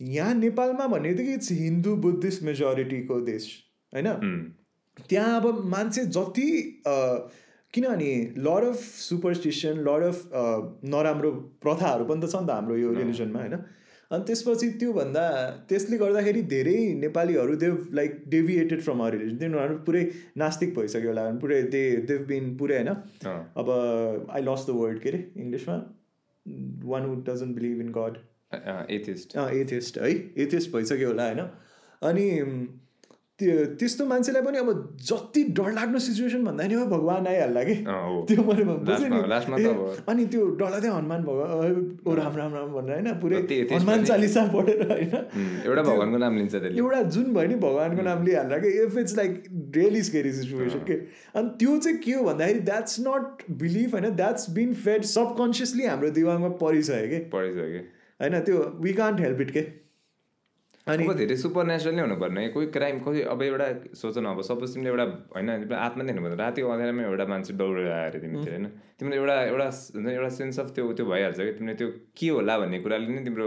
यहाँ नेपालमा भन्ने बित्तिकै इट्स हिन्दू बुद्धिस्ट मेजोरिटीको देश होइन उम्, त्यहाँ अब मान्छे जति किनभने lot of superstition lot of नराम्रो प्रथाहरू पनि त छ नि त हाम्रो यो रिलिजनमा होइन? अनि त्यसपछि त्योभन्दा त्यसले गर्दाखेरि धेरै नेपालीहरू they've like deviated from our religion तिनीहरू पुरै नास्तिक भइसक्यो होला पुरै दे देव बिन पुरै होइन? अब आई लस द वर्ड के अरे इङ्ग्लिसमा? One would doesn't believe in God atheist atheist है? एथिस्ट भइसक्यो होला होइन? अनि त्यो त्यस्तो मान्छेलाई पनि अब जति डरलाग्दो सिचुएसन भन्दा नि भगवान् आइहाल्ला कि। त्यो मैले बुझेँ नि। अनि त्यो डरलाग्दै हनुमान भगवान् ओ राम राम राम भनेर होइन पुरै हनुमान चालिसा पढेर होइन। एउटा भगवान्को नाम लिन्छ त्यसले। एउटा जुन भयो नि भगवान्को नाम लिइहाल्दा कि if it's like really scary situation के। अनि त्यो चाहिँ के हो भन्दाखेरि द्याट्स नट बिलिभ होइन द्याट्स बिन फेड सबकन्सियसली हाम्रो दिमागमा परिसक्यो कि। पढिसक्यो होइन त्यो वी कान्ट हेल्प इट के। अनि धेरै सुपर नेचुरल नै हुनुपर्ने? कोही क्राइम कोही अब एउटा सोच न अब सपोज तिमीले एउटा होइन आत्मा नै हेर्नु राति अँध्यारोमा एउटा मान्छे दौडेर आयो अरे तिमीतिर होइन? तिमीले एउटा एउटा हुन्छ एउटा सेन्स अफ त्यो त्यो भइहाल्छ कि? तिमीले त्यो के होला भन्ने कुराले नै तिम्रो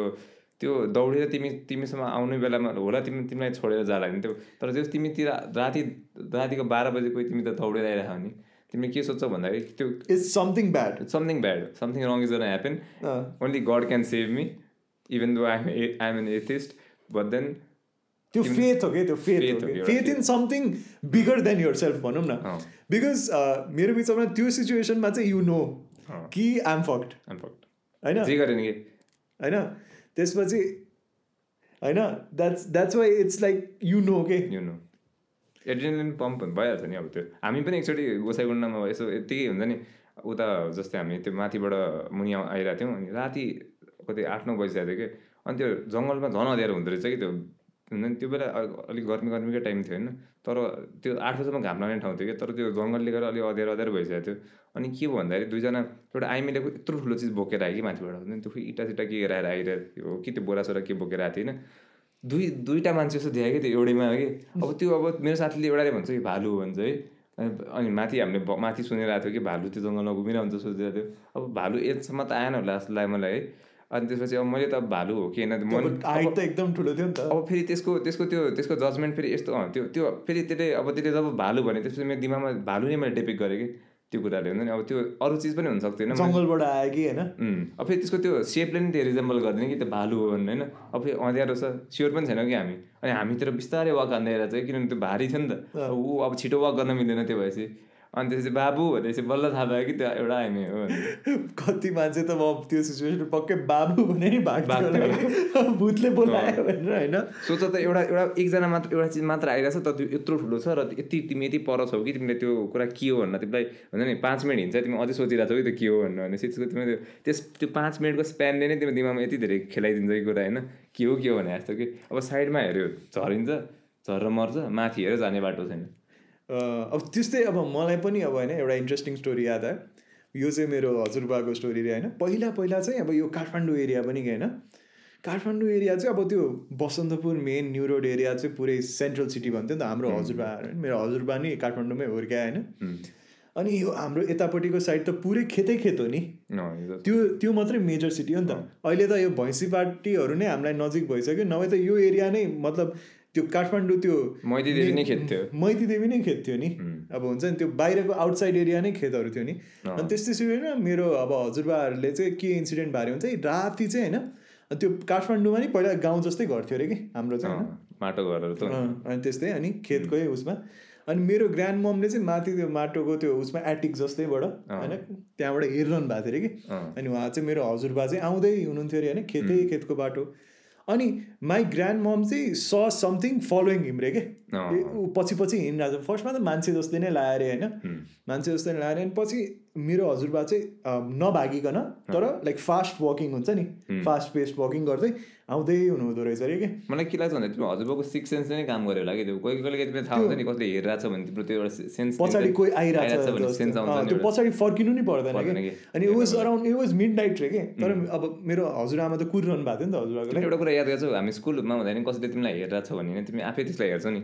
त्यो दौडेर तिमी तिमीसँग आउने बेलामा होला तिमी तिमीलाई छोडेर जाला नि त्यो। तर त्यो तिमीतिर राति रातिको बाह्र बजी कोही तिमी त दौडेर आइरह नि। तिमीले के सोच्छौ भन्दाखेरि त्यो it's something bad something bad something wrong is gonna happen only God can save me even though I'm I'm an atheist but then त्यो फेथ हो कि? त्यो फेथ हो faith in something bigger than yourself भनौँ न। बिकज मेरो बिचमा त्यो सिचुएसनमा चाहिँ यु नो। कि आइम फक्ड फक्ड होइन? होइन? त्यसपछि होइन? That's that's why it's like you know के यु नो एड्रिनलिन पम्प भइहाल्छ नि अब त्यो। हामी पनि एकचोटि गोसाइगुन्डामा यसो यत्तिकै हुन्छ नि उता जस्तै हामी त्यो माथिबाट मुनि आइरहेको थियौँ अनि राति कति आठ नौ बजिसकेको थियो कि। अनि त्यो जङ्गलमा झन् अँध्यारो हुँदो रहेछ कि त्यो हुन्छ नि त्यो बेला अलिक गर्मी गर्मीकै टाइम थियो होइन। तर त्यो आठ बजीसम्म घाम लाग्ने ठाउँ थियो कि तर त्यो जङ्गलले गर्दा अलिक अँध्यारो अँध्यारो भइसकेको थियो। अनि के भन्दाखेरि दुईजना एउटा आइमीले यत्रो ठुलो चिज बोकेर आयो कि माथिबाट। हुन्छ नि त्यो इँटा सिटा के गराएर आइरहेको कि त्यो बोरासोरा के बोकेर आएको थियो होइन? दुई दुईवटा मान्छे जस्तो देखायो कि त्यो एउटैमा कि। अब त्यो अब मेरो साथीले एउटाले भन्छ कि भालु भन्छ है। अनि माथि हामीले माथि सुनिरहेको थियो कि भालु त्यो जङ्गलमा घुमिरहन्छ सोचिरहेको थियो। अब भालु एजसम्म त आएन होला जस्तो लाग्यो मलाई है। अनि त्यसपछि अब मैले त भालु हो कि होइन त एकदम ठुलो थियो नि त। अब फेरि त्यसको त्यसको त्यो त्यसको जजमेन्ट फेरि यस्तो अँ, त्यो त्यो फेरि त्यसले अब त्यसले जब भालु भने त्यसपछि मेरो दिमागमा भालु नै मैले डेपिक गरेँ कि त्यो कुराले हुन्छ नि। अब त्यो अरू चिज पनि हुनसक्थ्यो होइन जङ्गलबाट आयो कि होइन? अब फेरि त्यसको त्यो सेपले नि त्यो रिजेम्बल गर्दैन कि त्यो भालु हो भन्ने होइन। अब फेरि अँध्यारो छ स्योर पनि छैन कि हामी। अनि हामीतिर बिस्तारै वाक हान्दै चाहिँ किनभने त्यो भारी थियो नि त। अब ऊ अब छिटो वाक गर्न मिल्दैन त्यो भएपछि। अनि त्यसपछि बाबु भनेपछि बल्ल थाहा भयो कि त्यो एउटा हामी हो। कति मान्छे त म त्यो सिचुएसन पक्कै बाबु भने नि भाग्थ्यो। भूतले बोलायो भनेर होइन? सोच त एउटा एउटा एकजना मात्र एउटा चिज मात्र आइरहेछ त त्यो यत्रो ठुलो छ र यति तिमी यति पर छौ कि तिमीले त्यो कुरा के हो भनेर तिमीलाई हुन्छ नि पाँच मिनट हिँड्छ तिमी अझै सोचिरहेको छौ कि त्यो के हो भनेर भनेपछि त्यसको तिमीले त्यो त्यस त्यो पाँच मिनटको स्प्यानले नै तिम्रो दिमागमा यति धेरै खेलाइदिन्छ कि कुरा होइन? के हो के हो भने जस्तो कि अब साइडमा हेऱ्यो झरिन्छ झरेर मर्छ माथि हेऱ्यो जाने बाटो छैन। अब त्यस्तै अब मलाई पनि अब होइन एउटा इन्ट्रेस्टिङ स्टोरी याद आयो। यो चाहिँ मेरो हजुरबाको स्टोरी रे होइन। पहिला पहिला चाहिँ अब यो काठमाडौँ एरिया पनि होइन काठमाडौँ एरिया चाहिँ अब त्यो Basantapur main new road area चाहिँ पुरै सेन्ट्रल सिटी भन्थ्यो नि त हाम्रो होइन। मेरो हजुरबा नि काठमाडौँमै हुर्क्या होइन। अनि यो हाम्रो यतापट्टिको साइड त पुरै खेतै खेत हो नि। त्यो त्यो मात्रै मेजर सिटी हो नि त। अहिले त यो भैँसी पार्टीहरू नै हामीलाई नजिक भइसक्यो। नभए त यो एरिया नै मतलब त्यो काठमाडौँ त्यो मैती देवी नै खेत थियो। मैती देवी नै खेत थियो नि। अब हुन्छ नि त्यो बाहिरको आउटसाइड एरिया नै खेतहरू थियो नि। अनि त्यस्तै सिचुएसनमा मेरो अब हजुरबाहरूले चाहिँ के इन्सिडेन्ट भने चाहिँ राति चाहिँ होइन त्यो काठमाडौँमा नि पहिला गाउँ जस्तै घर थियो अरे कि हाम्रो चाहिँ होइन। माटो घरहरू त। अनि त्यस्तै अनि खेतकै उसमा। अनि मेरो ग्रान्ड ममले चाहिँ माथि त्यो माटोको त्यो उसमा एटिक जस्तैबाट होइन त्यहाँबाट हेरिरहनु भएको थियो अरे कि। अनि उहाँ चाहिँ मेरो हजुरबा चाहिँ आउँदै हुनुहुन्थ्यो अरे होइन खेतै खेतको बाटो। अनि माई ग्रान्ड मम चाहिँ स समथिङ फलोइङ हिम रे के ऊ पछि पछि हिँडिरहेको छ। फर्स्टमा त मान्छे जस्तै नै लायो अरे होइन। मान्छे जस्तै नै लायो अरे अनि पछि मेरो हजुरबा चाहिँ नभागिकन तर लाइक फास्ट वकिङ हुन्छ नि। फास्ट पेस्ट वकिङ गर्दै आउँदै हुनुहुँदो रहेछ अरे कि। मलाई के लाग्छ भन्दा तिम्रो हजुरबाको सिक्स सेन्स नै काम गर्यो होला कि त्यो। कोही कोहीले तिमीलाई थाहा हुन्छ नि कसले हेरिरहेको छ भने तिम्रो त्यो एउटा सेन्स पछाडि कोही आइरहेको छ त्यो। पछाडि फर्किनु नि पर्दैन कि। अनि was around it was midnight रे के। तर अब मेरो हजुरआमा त कुरिरहनु भएको थियो नि त हजुरआको तिमीले एउटा कुरा याद गर्छौ हामी स्कुलमा हुँदाखेरि कसैले तिमीलाई हेरिरहेको छ भने तिमी आफै त्यसलाई हेर्छौ नि।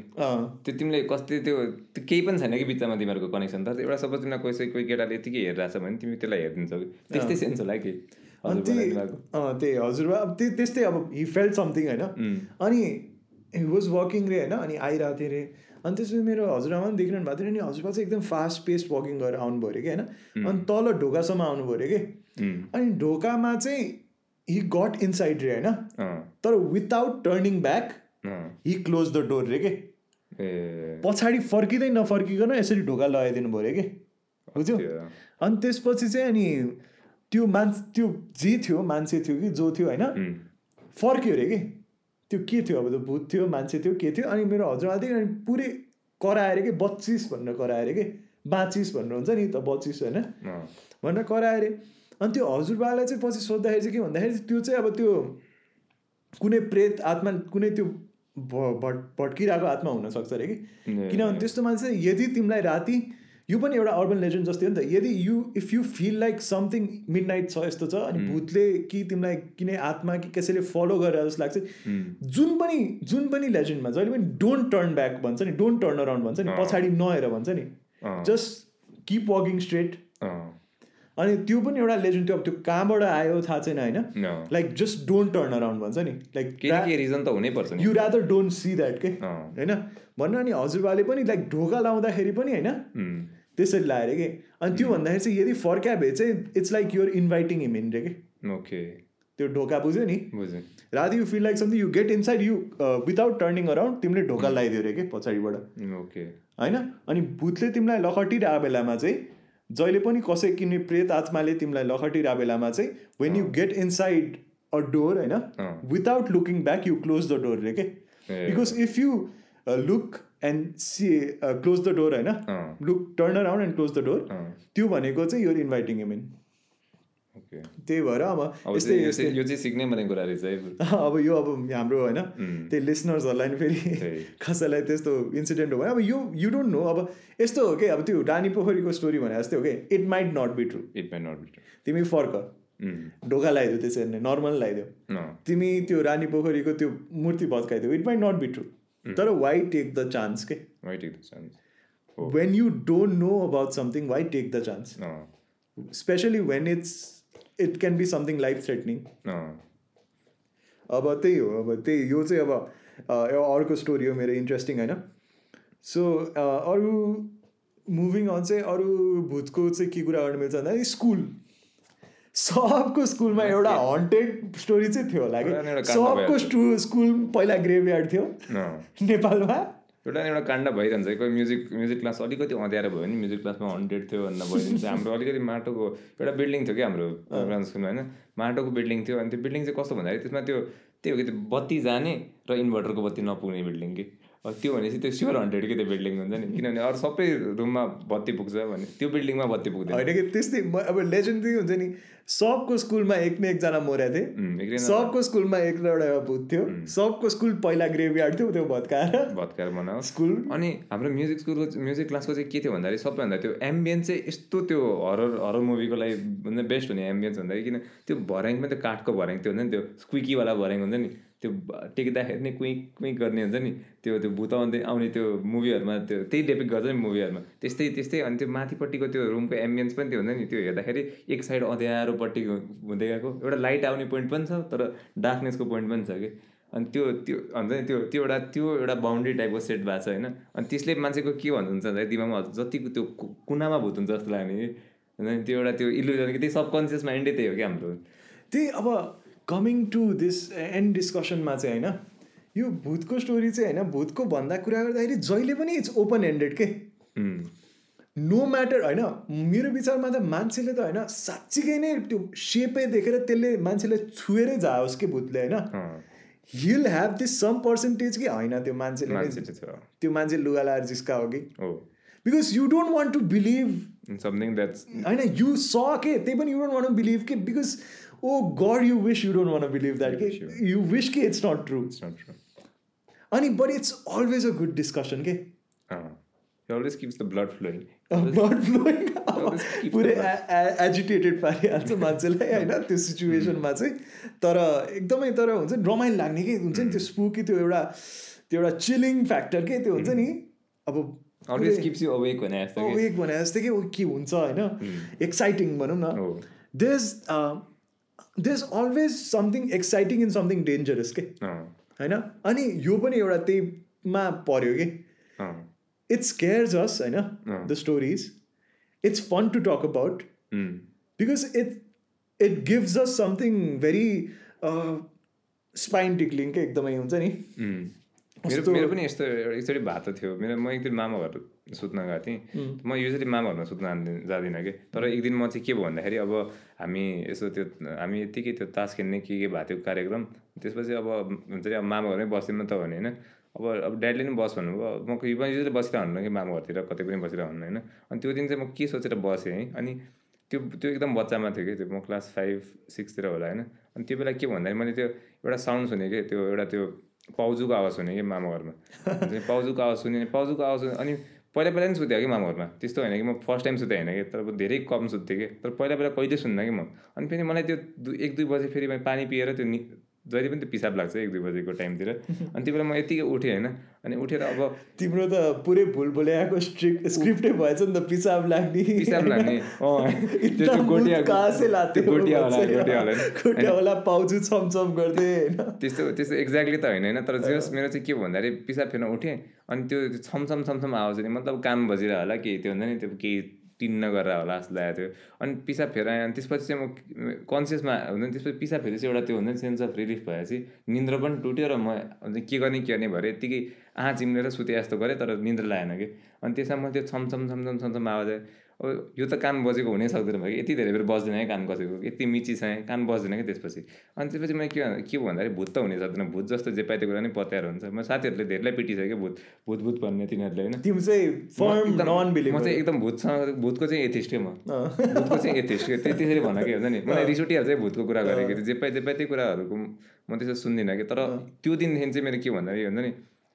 त्यो तिमीले कस्तै त्यो त्यो केही पनि छैन कि बिचमा तिमीहरूको कनेक्सन तर एउटा सपोज तिमीलाई कसै कोही केटाले यतिकै हेरिरहेको छ भने तिमी त्यसलाई हेरिदिन्छौ कि। त्यस्तै सेन्स होला कि अनि त्यही तिमीहरूको। अँ त्यही हजुरबा अब त्यस्तै अब हि फेल्ट समथिङ होइन। अनि हि वाज वकिङ रे होइन। अनि आइरहेको थिएँ रे। अनि त्यसपछि मेरो हजुरआमा पनि देखिरहनु भएको थियो नि हजुरबा चाहिँ एकदम फास्ट पेस वकिङ गरेर आउनुभयो अरे कि होइन। अनि तल ढोकासम्म आउनुभयो अरे कि। अनि ढोकामा चाहिँ हि गट इनसाइड रे होइन तर without turning back he. Close the door रे के। पछाडि फर्किँदै नफर्किकन यसरी ढोका लगाइदिनु पऱ्यो अरे कि। बुझ्यौ? अनि त्यसपछि चाहिँ अनि त्यो मान्छे त्यो जे थियो मान्छे थियो कि जो थियो होइन? फर्क्यो अरे कि। त्यो के थियो? अब त्यो भूत थियो मान्छे थियो के थियो? अनि मेरो हजुरआमा अनि पुरै कराएर कि बच्चिस भनेर कराएर कि। बाँचिस भनेर हुन्छ नि त बच्चिस होइन? भनेर कराएर अनि त्यो हजुरबालाई चाहिँ पछि सोद्धाखेरि चाहिँ के भन्दाखेरि त्यो चाहिँ अब त्यो कुनै प्रेत आत्मा कुनै त्यो भट भट्किरहेको आत्मा हुनसक्छ अरे कि। किनभने त्यस्तो मान्छे यदि तिमीलाई राति यो पनि एउटा अर्बन लेजेन्ड जस्तै हो नि त यदि you if you feel like something midnight छ यस्तो छ अनि भूतले कि तिमीलाई किनै आत्मा कि कसैले फलो गरेर जस्तो लाग्छ जुन पनि जुन पनि लेजेन्डमा जहिले पनि डोन्ट टर्न ब्याक भन्छ नि डोन्ट टर्न अराउन्ड भन्छ नि। पछाडि नहेर भन्छ नि जस्ट किप वकिङ स्ट्रेट अनि त्यो पनि एउटा लेजेन्ड थियो अब त्यो कहाँबाट आयो थाहा छैन होइन। Like just don't turn around भन्छ नि। लाइक रिजन त हुनैपर्छ नि। You rather don't see that के होइन? भन्न अनि हजुरबाले पनि लाइक ढोका लाउँदाखेरि पनि होइन? उम्, त्यसरी लाएर कि? अनि त्यो भन्दाखेरि चाहिँ यदि फर्क्या भए चाहिँ it's like your inviting him in रे के? ओके त्यो ढोका बुझ्यो नि? बुझेँ rather you feel like something you get inside you without turning around तिमीले ढोका लगाइदियो रे कि पछाडिबाट? ओके होइन? अनि भूतले तिमीलाई लखटिरहेको बेलामा चाहिँ जहिले पनि कसै किन्ने प्रेत आत्माले तिमीलाई लखटिरहेको बेलामा चाहिँ when you get inside a door होइन। Without looking back you close the door रे के। Because if you look and see close the door होइन? Look turn around and close the door त्यो भनेको चाहिँ यो इन्भाइटिङ हिम इन ओके त्यही भएर अब यस्तै यो चाहिँ सिक्नै पर्ने कुरा रहेछ है अब यो अब हाम्रो होइन त्यही लिसनर्सहरूलाई नि फेरि। कसैलाई त्यस्तो इन्सिडेन्ट हो भने अब यो यु डोन्ट नो अब यस्तो हो कि अब त्यो रानी पोखरीको स्टोरी भने जस्तै हो कि it might not be true it might not be तिमी फर्क। ढोका लगाइदियो त्यसरी नै नर्मल लगाइदियो तिमी त्यो रानी पोखरीको त्यो मूर्ति भत्काइदियो it might not be true तर वाइ टेक द चान्स के? Why take the chance when you don't know about something why take the chance specially when it's it can be something life threatening अब त्यही हो अब त्यही यो चाहिँ अब एउटा अर्को स्टोरी हो मेरो इन्ट्रेस्टिङ होइन? सो अरू मुभिङ अन चाहिँ अरू भूतको चाहिँ के कुरा गर्नु मिल्छ भन्दाखेरि स्कुल सबको स्कुलमा एउटा हन्टेड स्टोरी चाहिँ थियो होला कि। सबको स्कुल पहिला ग्रेभयार्ड थियो। नेपालमा। एउटा एउटा काण्ड भइरहन्छ। कोही म्युजिक म्युजिक क्लास अलिकति अँध्यारो भयो भने म्युजिक क्लासमा हन्ड्रेड थियो भन्दा भइदिन्छ हाम्रो अलिकति माटोको एउटा बिल्डिङ थियो कि हाम्रो स्कुलमा होइन? माटोको बिल्डिङ थियो। अनि त्यो बिल्डिङ चाहिँ कस्तो भन्दाखेरि त्यसमा त्यो त्यही हो कि त्यो बत्ती जाने र इन्भर्टरको बत्ती नपुग्ने बिल्डिङ कि? त्यो भनेपछि त्यो स्योर हन्ड्रेड कि त्यो बिल्डिङ हुन्छ नि? किनभने अरू सबै रुममा बत्ती पुग्छ भने त्यो बिल्डिङमा बत्ती पुग्दैन। होइन कि? त्यस्तै म- अब लेजेन्ड हुन्छ नि सबको स्कुलमा एक न एकजना मरेको थिए सबको स्कुलमा एक न एउटा भूत थियो सबको स्कुल पहिला ग्रेभयार्ड थियो त्यो भत्काएर। भत्काएर बनाओस् स्कुल अनि हाम्रो म्युजिक स्कुलको म्युजिक क्लासको चाहिँ के थियो भन्दाखेरि सबैभन्दा त्यो एम्बियन्स चाहिँ यस्तो त्यो हरर हरर मुभीको लागि भन्दा बेस्ट हुने एम्बियन्स भन्दाखेरि किन त्यो भर्याङ पनि त्यो काठको भर्याङ त्यो हुन्छ नि त्यो स्क्विकीवाला भर्याङ हुन्छ नि। त्यो टेक्दाखेरि नै कुइक कुइक गर्ने हुन्छ नि। त्यो त्यो भूत आउँदै आउने त्यो मुभीहरूमा त्यो त्यही डेपिक गर्छ नि मुभीहरूमा। त्यस्तै त्यस्तै अनि त्यो माथिपट्टिको त्यो रुमको एम्बियन्स पनि त्यो हुन्छ नि। त्यो हेर्दाखेरि एक साइड अँध्यारोपट्टि हुँदै गएको। एउटा लाइट आउने पोइन्ट पनि छ तर डार्कनेसको पोइन्ट पनि छ कि। अनि त्यो त्यो हुन्छ नि त्यो त्यो एउटा त्यो एउटा बााउन्ड्री टाइपको सेट भएको छ होइन। अनि त्यसले मान्छेको के भन्नुहुन्छ भन्दाखेरि दिमागमा जतिको त्यो कुनामा भूत हुन्छ जस्तो लाग्ने नि त्यो एउटा त्यो इल्युजन कि त्यही सबकन्सियस माइन्डै त्यही हो कि हाम्रो। त्यही अब कमिङ टु दिस एन्ड डिस्कसनमा चाहिँ होइन यो भूतको स्टोरी चाहिँ होइन भूतको भन्दा कुरा गर्दाखेरि जहिले पनि इट्स ओपन एन्डेड के नो म्याटर होइन मेरो विचारमा त मान्छेले त होइन साँच्चीकै नै त्यो सेपै देखेर त्यसले मान्छेलाई छुएरै जाओस् कि भूतले होइन। He'll have this some percentage कि? होइन त्यो मान्छेले त्यो मान्छे लुगा लाएर जिस्का हो कि? Because you don't want to believe something that's होइन यु स के? त्यही पनि यु डोन्ट वान बिलिभ के? Because oh god you wish you don't want believe that के यु विस कि it's not true it's not true अनि but it's always a good discussion के always keeps the blood flowing blood flowing Always keep पुरै the एजिटेटेड पारिहाल्छ मान्छेलाई होइन त्यो सिचुएसनमा चाहिँ तर एकदमै तर हुन्छ नि रमाइलो लाग्ने कि हुन्छ नि त्यो स्पुकी त्यो एउटा त्यो एउटा चिलिङ फ्याक्टर के त्यो हुन्छ नि? अब अलवेज किप्स यु अवेक भने जस्तो कि वेक भने जस्तै कि हुन्छ होइन एक्साइटिङ भनौँ न? हो there's there's always something exciting in something dangerous के अँ, होइन अनि यो पनि एउटा त्यहीमा पर्यो कि अँ, इट्स केयर्स अस होइन अँ। The stories it's fun to talk about um, because it it gives us something very spine tickling के एकदमै हुन्छ नि उम्, मेरो मेरो पनि यस्तो एकचोटि भएको थियो। मेरो म एक दिन मामा घर सुत्न गएको थिएँ। म युजली मामा घरमा सुत्न जाँदिनँ कि। तर एक दिन म चाहिँ के भयो भन्दाखेरि अब हामी यसो त्यो हामी यत्तिकै त्यो तास खेल्ने के के भएको थियो कार्यक्रम त्यसपछि अब हुन्छ नि अब मामा घरमै बस्दिनँ त भने होइन। अब अब ड्याडीले पनि बस भन्नुभयो म युजली बसिरह हुन्न कि मामा घरतिर कतै पनि बसिरह हुन्न होइन। अनि त्यो दिन चाहिँ म के सोचेर बसेँ है अनि त्यो त्यो एकदम बच्चामा थियो कि त्यो म क्लास फाइभ सिक्सतिर होला होइन। अनि त्यो बेला के भन्दाखेरि मैले त्यो एउटा साउन्ड सुनेँ कि त्यो एउटा त्यो पाउजूको आवाज सुने कि मामा घरमा पाउजूको आवाज सुने पाउजूको आवाज सुने अनि पहिला पहिला पनि सुतेँ कि मामा घरमा त्यस्तो होइन कि म फर्स्ट टाइम सुतेँ होइन कि? तर धेरै कम सुत्थेँ कि? तर पहिला पहिला कहिले सुन्न कि म? अनि फेरि मलाई त्यो एक दुई बजे फेरि पानी पिएर त्यो जहिले पनि त्यो पिसाब लाग्छ एक दुई बजीको टाइमतिर। अनि त्यो बेला म यतिकै उठेँ होइन। अनि उठेर अब तिम्रो त पुरै भुल भुल्याएको स्ट्रिक्ट स्क्रिप्टै भएछ नि त पिसाब लाग्ने। पिसाब लाग्ने। गोटियावाला पाउजु छमछम गर्दै होइन। त्यस्तो त्यस्तो एक्ज्याक्टली त होइन होइन? तर जस मेरो चाहिँ के भन्दाखेरि पिसाब फेर्न उठेँ। अनि त्यो छमछम छमछम आवाज नि मतलब काम बजिरह होला केही त्यो हुन्छ नि त्यो केही टिन्न गरेर होला जस्तो लागेको थियो। अनि पिसाब फेराएँ अनि त्यसपछि चाहिँ म कन्सियसमा हुन्छ नि त्यसपछि पिसाब फेरि चाहिँ एउटा त्यो हुन्छ नि सेन्स अफ रिलिफ भएपछि निन्द्र पनि टुट्यो र म के गर्ने के गर्ने भएर यत्तिकै आँखा चिम्लेर सुते जस्तो गरेँ तर निन्द्र लागेन कि। अनि त्यसमा म त्यो छमछम छमछम छमछम आवाज आयो। अब यो त कान बजेको हुनै सक्दैन भयो यति धेरै बेर बज्दैन है कान बसेको यति मिची छ कान बज्दैन कि त्यसपछि? अनि त्यसपछि मैले के के भन्दाखेरि भूत त हुनै सक्दैन भूत जस्तो जे पाइदियो कुरा नै पत्याएर हुन्छ। म साथीहरूले धेरैलाई पिटिसक्यो भूत भूत भूत भन्ने तिनीहरूले होइन। म चाहिँ एकदम भूतसँग भूतको चाहिँ एथिस्ट म। भूतको चाहिँ एथिस्ट के त्यसरी कि हुन्छ नि मलाई रिस उठिहाल्छ है भूतको कुरा गरेको जे पाइ जे पाइ त्यही कुराहरूको म त्यसो सुन्दिनँ कि। तर त्यो दिनदेखि चाहिँ मेरो के भन्दाखेरि हुन्छ नि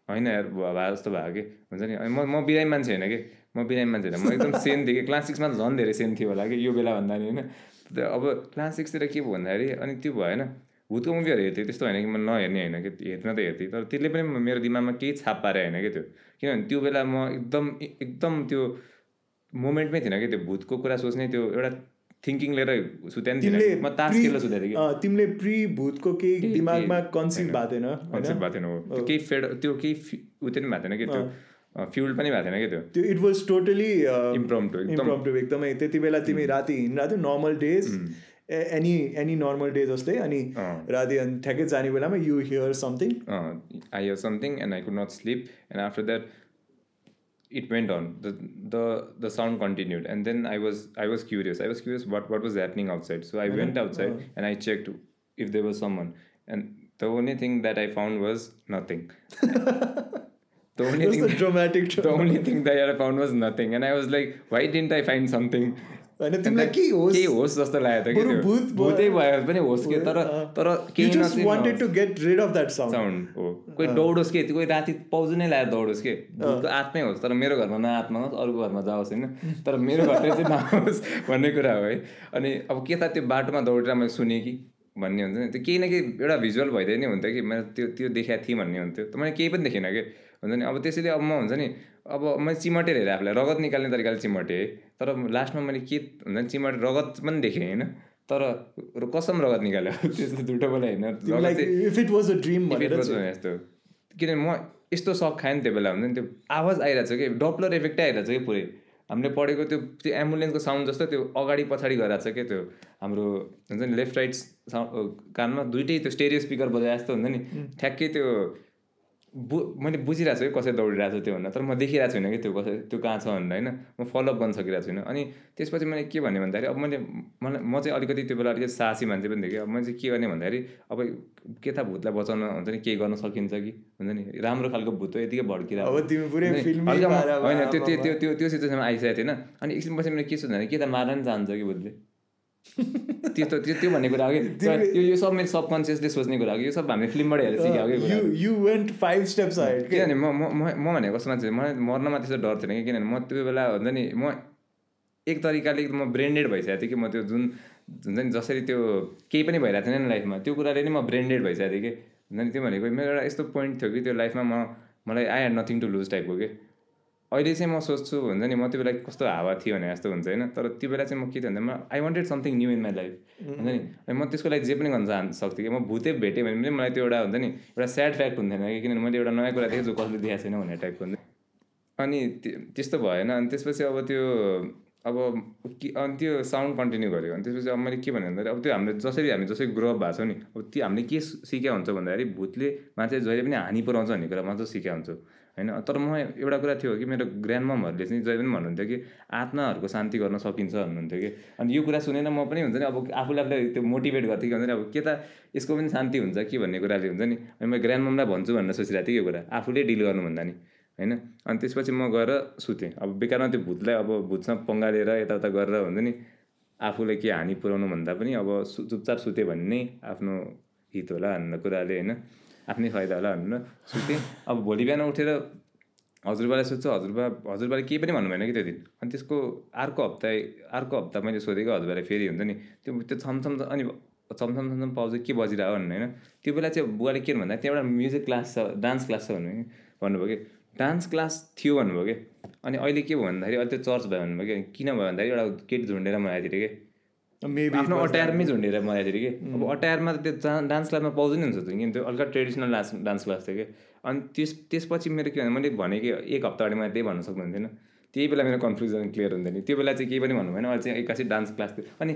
होइन यार भए जस्तो भयो कि? हुन्छ नि म म बिरामी मान्छे होइन कि। म बिरामी मान्छे होइन। म एकदम सेन थिएँ कि क्लास सिक्समा त झन् धेरै सेन थियो होला कि यो बेला भन्दा नि होइन अब क्लास सिक्सतिर के भयो भन्दाखेरि अनि त्यो भएन भूतको मुभीहरू हेर्थेँ त्यस्तो होइन कि म नहेर्ने होइन कि हेर्न त हेर्थेँ। तर त्यसले पनि मेरो दिमागमा केही छाप पारे होइन कि त्यो। किनभने त्यो बेला म एकदम एकदम त्यो मोमेन्टमै थिएन कि त्यो भूतको कुरा सोच्ने त्यो एउटा थिङ्किङ लिएर सुत्या नि म तास खेलेर सुतेको थिएँ कि। तिमीले प्रि भूतको केही दिमागमा कन्सिभ भएको थिएन कन्सिभ भएको थिएन केही फेड त्यो केही उ त्यो पनि भएको थिएन कि त्यो। फ्युल पनि भएको थिएन कि त्यो त्यो it was totally impromptu impromptu एकदमै त्यति बेला तिमी राति हिँडिरहेको थियो normal days any any normal day जस्तै अनि राति अनि ठ्याक्कै जाने बेलामा you hear something I hear something and I could not sleep and after that it went on the the the sound continued and then i was i was curious i was curious what what was happening outside so i mm-hmm. went outside uh-huh. and i checked if there was someone and the only thing that i found was nothing the only thing dramatic the only thing that i found was nothing. And i was like why didn't i find something? होइन तिमीलाई के होस् के होस् जस्तो लागेको थियो कि भूत भूतै भयो पनि होस् कि तर तर केही wanted to get rid of that sound sound हो कोही दौडोस् के कोही राति पाउजु नै लगाएर दौडोस् के भूतको आत्मै होस् तर मेरो घरमा नआत्मा होस् अरूको घरमा जाओस् होइन तर मेरो घरमै चाहिँ नहोस् भन्ने कुरा हो है अनि अब के त त्यो बाटोमा दौडेर मैले सुनेँ कि भन्ने हुन्छ नि त्यो केही न केही एउटा भिजुअल भइदिए नै हुन्थ्यो कि मैले त्यो त्यो देखाएको थिएँ भन्ने हुन्थ्यो त मैले केही पनि देखिनँ कि हुन्छ नि? अब त्यसैले अब म हुन्छ नि अब मैले चिमटेर हेरेँ आफूलाई रगत निकाल्ने तरिकाले चिमटेँ तर लास्टमा मैले के हुन्छ नि चिमटे रगत पनि देखेँ होइन तर कसम रगत निकाल्यो त्यस्तो झुटो बोला होइन यस्तो। किनभने म यस्तो सक खाएँ नि त्यो बेला हुन्छ नि त्यो आवाज आइरहेको छ कि डपलर इफेक्टै आइरहेको छ कि पुरै। हामीले पढेको त्यो त्यो एम्बुलेन्सको साउन्ड जस्तो त्यो अगाडि पछाडि गइरहेको छ क्या त्यो हाम्रो हुन्छ नि लेफ्ट राइट साउन्ड कानमा दुइटै त्यो स्टेरियो स्पिकर बजाए जस्तो हुन्छ नि ठ्याक्कै त्यो बु मैले बुझिरहेको छु है कसरी दौडिरहेको छ त्यो भन्दा तर म देखिरहेको छुइनँ कि त्यो कसरी त्यो कहाँ छ भनेर होइन? म फलोअप गर्न सकिरहेको छुइनँ। अनि त्यसपछि मैले के भने भन्दाखेरि अब मैले मलाई म चाहिँ अलिकति त्यो बेला अलिकति साहसी मान्छे पनि थिएँ कि। अब मैले चाहिँ के गर्ने भन्दाखेरि अब के त भूतलाई बचाउन हुन्छ नि केही गर्न सकिन्छ कि? हुन्छ नि? राम्रो खालको भूत हो यतिकै भड्किरहेको होइन त्यो त्यो त्यो त्यो सिचुएसनमा आइसकेको थिएन। अनि एकछिनपछि मैले के सोध्दा के त मार्न नि चाहन्छ कि भूतले? त्यो त त्यो त्यो भन्ने कुरा हो कि? यो सब मेरो सबकन्सियसले सोच्ने कुरा हो कि? यो सब हामीले फिल्मबाट हेरेर सिक्यो कि? किनभने म म भनेको कस्तो मान्छे मलाई मर्नमा त्यस्तो डर थिएन कि? किनभने म त्यो बेला हुन्छ नि म एक तरिकाले म ब्रेन्डेड भइसकेको थिएँ कि? म त्यो जुन हुन्छ नि जसरी त्यो केही पनि भइरहेको थिएन नि लाइफमा त्यो कुराले नै म ब्रेन्डेड भइसकेको थिएँ कि? हुन्छ नि त्यो भनेको मेरो एउटा यस्तो पोइन्ट थियो कि त्यो लाइफमा म मलाई I had nothing to lose टाइपको कि? अहिले चाहिँ म सोच्छु हुन्छ नि म त्यो बेला कस्तो हावा थियो भने जस्तो हुन्छ होइन तर त्यो बेला चाहिँ म के थियो भन्दा म I wanted something new in my life हुन्छ नि। अनि म त्यसको लागि जे पनि गर्न चाहन सक्थेँ कि म भूतै भेटेँ भने पनि मलाई त्यो एउटा हुन्छ नि एउटा स्याड फ्याक्ट हुन्थेन कि किनभने मैले एउटा नयाँ कुरा देखेँ जो कसले देखाएको छैन भन्ने टाइपको हुन्छ अनि त्यस्तो भएन। अनि त्यसपछि अब त्यो अब के अनि त्यो साउन्ड कन्टिन्यू गरेको अनि त्यसपछि अब मैले के भने भन्दाखेरि अब त्यो हामीले जसरी हामी जसरी ग्रो अप भएको छौँ नि अब त्यो हामीले के सिकेका हुन्छ भन्दाखेरि भूतले मान्छे जहिले पनि हानि पुऱ्याउँछ भन्ने कुरा मात्र सिकेका हुन्छु। होइन? तर म एउटा कुरा थियो कि मेरो ग्रान्ड ममहरूले चाहिँ जहिले पनि भन्नुहुन्थ्यो कि आत्माहरूको शान्ति गर्न सकिन्छ भन्नुहुन्थ्यो कि। अनि यो कुरा सुनेर म पनि हुन्छ नि अब आफूले आफूलाई त्यो मोटिभेट गर्थेँ कि हुन्छ नि अब के त यसको पनि शान्ति हुन्छ कि भन्ने कुराले हुन्छ नि। अनि म ग्रान्ड ममलाई भन्छु भनेर सोचिरहेको थिएँ यो कुरा आफूले डिल गर्नुभन्दा नि होइन? अनि त्यसपछि म गएर सुतेँ। अब बेकारमा त्यो भूतलाई अब भूतसँग लिएर यताउता गरेर हुन्छ नि आफूलाई के हानि पुऱ्याउनु भन्दा पनि अब सु चुपचाप सुत्यो भने नै आफ्नो हित होला भन्ने कुराले होइन? आफ्नै फाइदा होला भनेर सुतेँ अब भोलि बिहान उठेर हजुरबालाई सोध्छु हजुरबा हजुरबाले केही पनि भन्नु भएन कि त्यो दिन? अनि त्यसको अर्को हप्ता अर्को हप्ता मैले सोधेको हजुरबाले फेरि हुन्छ नि? त्यो त्यो छमछम अनि छमछम छमछम पाउँछ के बजिरह्यो भन्नु होइन? त्यो बेला चाहिँ बुवाले के भन्दा त्यहाँ एउटा म्युजिक क्लास छ डान्स क्लास छ भन्नु भन्नुभयो कि? डान्स क्लास थियो भन्नुभयो कि? अनि अहिले के भन्दाखेरि अहिले त्यो चर्च भयो भन्नुभयो कि? किन भयो भन्दाखेरि एउटा केटी झुन्डेर मगाइदिएर कि? मेबी आफ्नो अटायरमै झुन्डेर मगाइदिएर कि अब अटायरमा त त्यो डान्स क्लासमा पाउँदैन हुन्छ किन त्यो हल्का ट्रेडिसनल डान्स डान्स क्लास थियो कि। अनि त्यस त्यसपछि मेरो के भन्दा मैले भने कि एक हप्ता अगाडि मैले त्यही भन्न सक्नुहुन्थेन। त्यही बेला मेरो कन्फ्युजन क्लियर हुन्थ्यो नि। त्यो बेला चाहिँ केही पनि भन्नु भएन अहिले चाहिँ एक्कासी डान्स क्लास थियो। अनि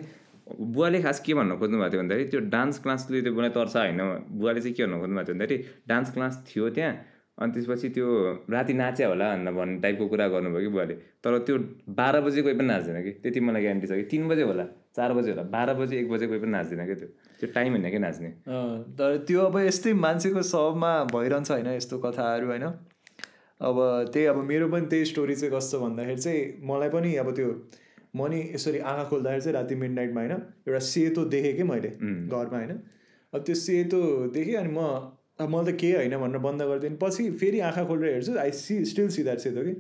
बुवाले खास के भन्नु खोज्नु भएको थियो भन्दाखेरि त्यो डान्स क्लासले त्यो बुवालाई तर्सा होइन। बुवाले चाहिँ के भन्नु खोज्नु भएको थियो भन्दाखेरि डान्स क्लास थियो त्यहाँ। अनि त्यसपछि त्यो राति नाच्यो होला भनेर भन्ने टाइपको कुरा गर्नुभयो कि बुवाले। तर त्यो बाह्र बजी कोही पनि नाच्दैन कि। त्यति मलाई ग्यारेन्टी छ कि। तिन बजे होला चार बजे होला बाह्र बजे एक बजे कोही पनि नाच्दैन क्या त्यो। त्यो टाइम होइन कि नाच्ने। तर त्यो अब यस्तै मान्छेको सबमा भइरहन्छ होइन यस्तो कथाहरू होइन। अब त्यही अब मेरो पनि त्यही स्टोरी चाहिँ कस्तो भन्दाखेरि चाहिँ मलाई पनि अब त्यो म नि यसरी आँखा खोल्दाखेरि चाहिँ राति मिड नाइटमा होइन एउटा सेतो देखेँ कि मैले घरमा होइन। अब त्यो सेतो देखेँ अनि म अब मलाई त केही होइन भनेर बन्द गरिदिएँ। पछि फेरि आँखा खोलेर हेर्छु I see still see that सेतो कि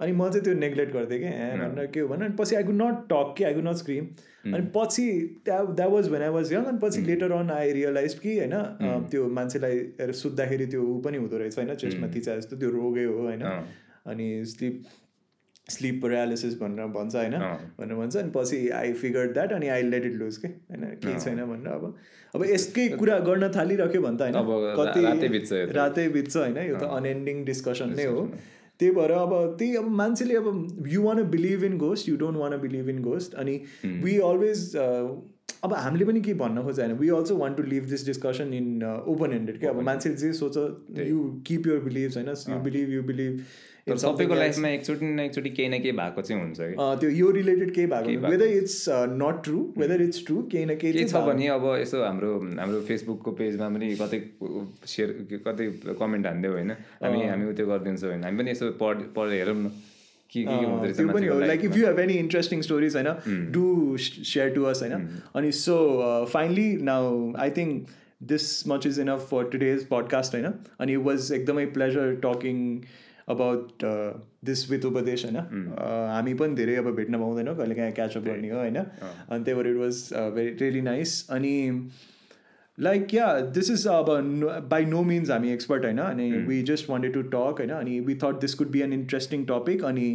अनि म चाहिँ त्यो नेग्लेक्ट गर्थेँ कि ए भनेर के हो भने अनि पछि आई कुड नट टक कि आई कुड नट स्क्रिम अनि पछि that that was when I was young अनि पछि लेटर अन आई रियलाइज कि होइन त्यो मान्छेलाई सुत्दाखेरि त्यो ऊ पनि हुँदो रहेछ होइन चेस्टमा थिचा जस्तो त्यो रोगै हो होइन। अनि स्लिप स्लिप प्यारालिसिस भनेर भन्छ होइन। भनेर भन्छ अनि पछि आई फिगर द्याट अनि आई लेट इट लुज के? होइन केही छैन भनेर अब अब यसकै कुरा गर्न थालिरह्यो भने त होइन कति रातै बित्छ होइन यो त अनएन्डिङ डिस्कसन नै हो। त्यही भएर अब त्यही अब मान्छेले अब you want believe in ghost you don't want believe in ghost अनि वी अलवेज अब हामीले पनि के भन्न खोज्छ होइन we also want to leave this discussion in open handed क्या अब मान्छेले जे सोच यु किप युर बिलिभ होइन? यु बिलिभ यु बिलिभ सबैको लाइफमा एकचोटि न एकचोटि केही न केही भएको चाहिँ हुन्छ कि? त्यो यो रिलेटेड केही भएको whether it's not true whether it's true केही न केही छ भने अब यसो हाम्रो हाम्रो फेसबुकको पेजमा पनि कतै सेयर कतै कमेन्ट हानिदियो होइन। हामी हामी त्यो गरिदिन्छौँ होइन। हामी पनि यसो पढ पढेर हेरौँ न। त्यो पनि हो। Like if you have any interesting stories होइन डु सेयर टु अस होइन। अनि so finally now I think this much is enough for today's podcast होइन। अनि इट वाज एकदमै pleasure talking about this with Upadesh होइन हामी पनि धेरै अब भेट्न पाउँदैनौँ कहिले काहीँ क्याचअप गर्ने हो होइन अनि त्यही भएर it was very really nice अनि लाइक या दिस इज अब बाई नो मिन्स हामी एक्सपर्ट होइन अनि we just wanted to talk होइन अनि we thought this could be an interesting topic अनि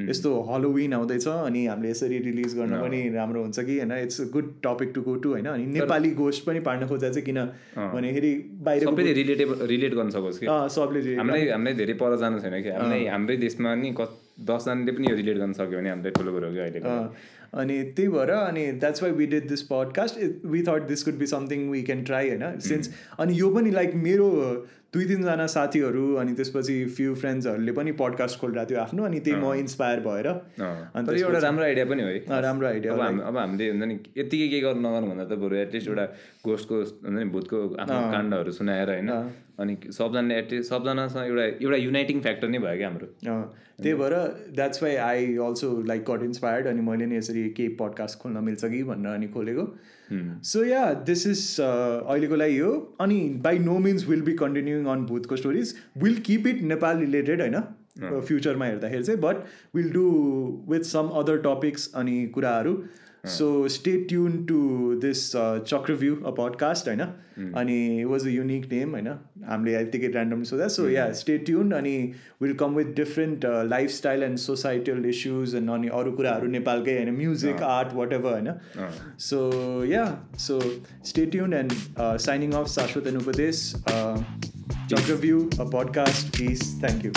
यस्तो हलोविन आउँदैछ अनि हामीले यसरी रिलिज गर्न पनि राम्रो हुन्छ कि होइन it's a good topic to go to होइन अनि नेपाली गोस्ट पनि पार्न खोज्दा चाहिँ किन भन्दाखेरि बाहिर सबैले रिलेटेबल रिलेट गर्न सकोस् कि सबले हामीलाई हामीलाई धेरै पर जानु छैन कि हामीलाई हाम्रै देशमा नि दसजनाले पनि यो रिलेट गर्न सक्यो भने हामीलाई ठुलो कुरो हो कि अहिले अनि त्यही भएर अनि that's why we did this podcast we thought this could be something we can try होइन? सिन्स अनि यो पनि लाइक मेरो दुई तिनजना साथीहरू अनि त्यसपछि फ्यु फ्रेन्ड्सहरूले पनि पडकास्ट खोलिरहेको थियो आफ्नो अनि त्यही म इन्सपायर भएर अन्त एउटा राम्रो आइडिया पनि हो राम्रो आइडिया अब अब हामीले हुन्छ नि यत्तिकै के गर्नु नगर्नु भन्दा त बरु एटलिस्ट एउटा घोस्टको हुन्छ नि भूतको आफ्नो काण्डहरू सुनाएर होइन? अनि सबजनाले एटलिस्ट सबजनासँग एउटा एउटा युनाइटिङ फ्याक्टर नै भयो क्या हाम्रो। त्यही भएर that's why I also like got inspired अनि मैले नि यसरी केही पडकास्ट खोल्न मिल्छ कि भनेर अनि खोलेको। सो या दिस इज अहिलेको लागि हो। अनि by no means will be continuing on भूतको stories will keep it Nepal related होइन? फ्युचरमा हेर्दाखेरि चाहिँ but will do with some other topics अनि कुराहरू। So stay tuned to this Chakravyuh a podcast होइन अनि वाज अ युनिक नेम होइन हामीले यतिकै ऱ्यान्डम सोधा सो या स्टे ट्युन अनि will come with different life style and societal issues and अनि अरू कुराहरू नेपालकै होइन म्युजिक आर्ट वाट एभर होइन so ya so stay tuned and signing off Shashwat and Upadesh Chakravyuh a podcast please thank you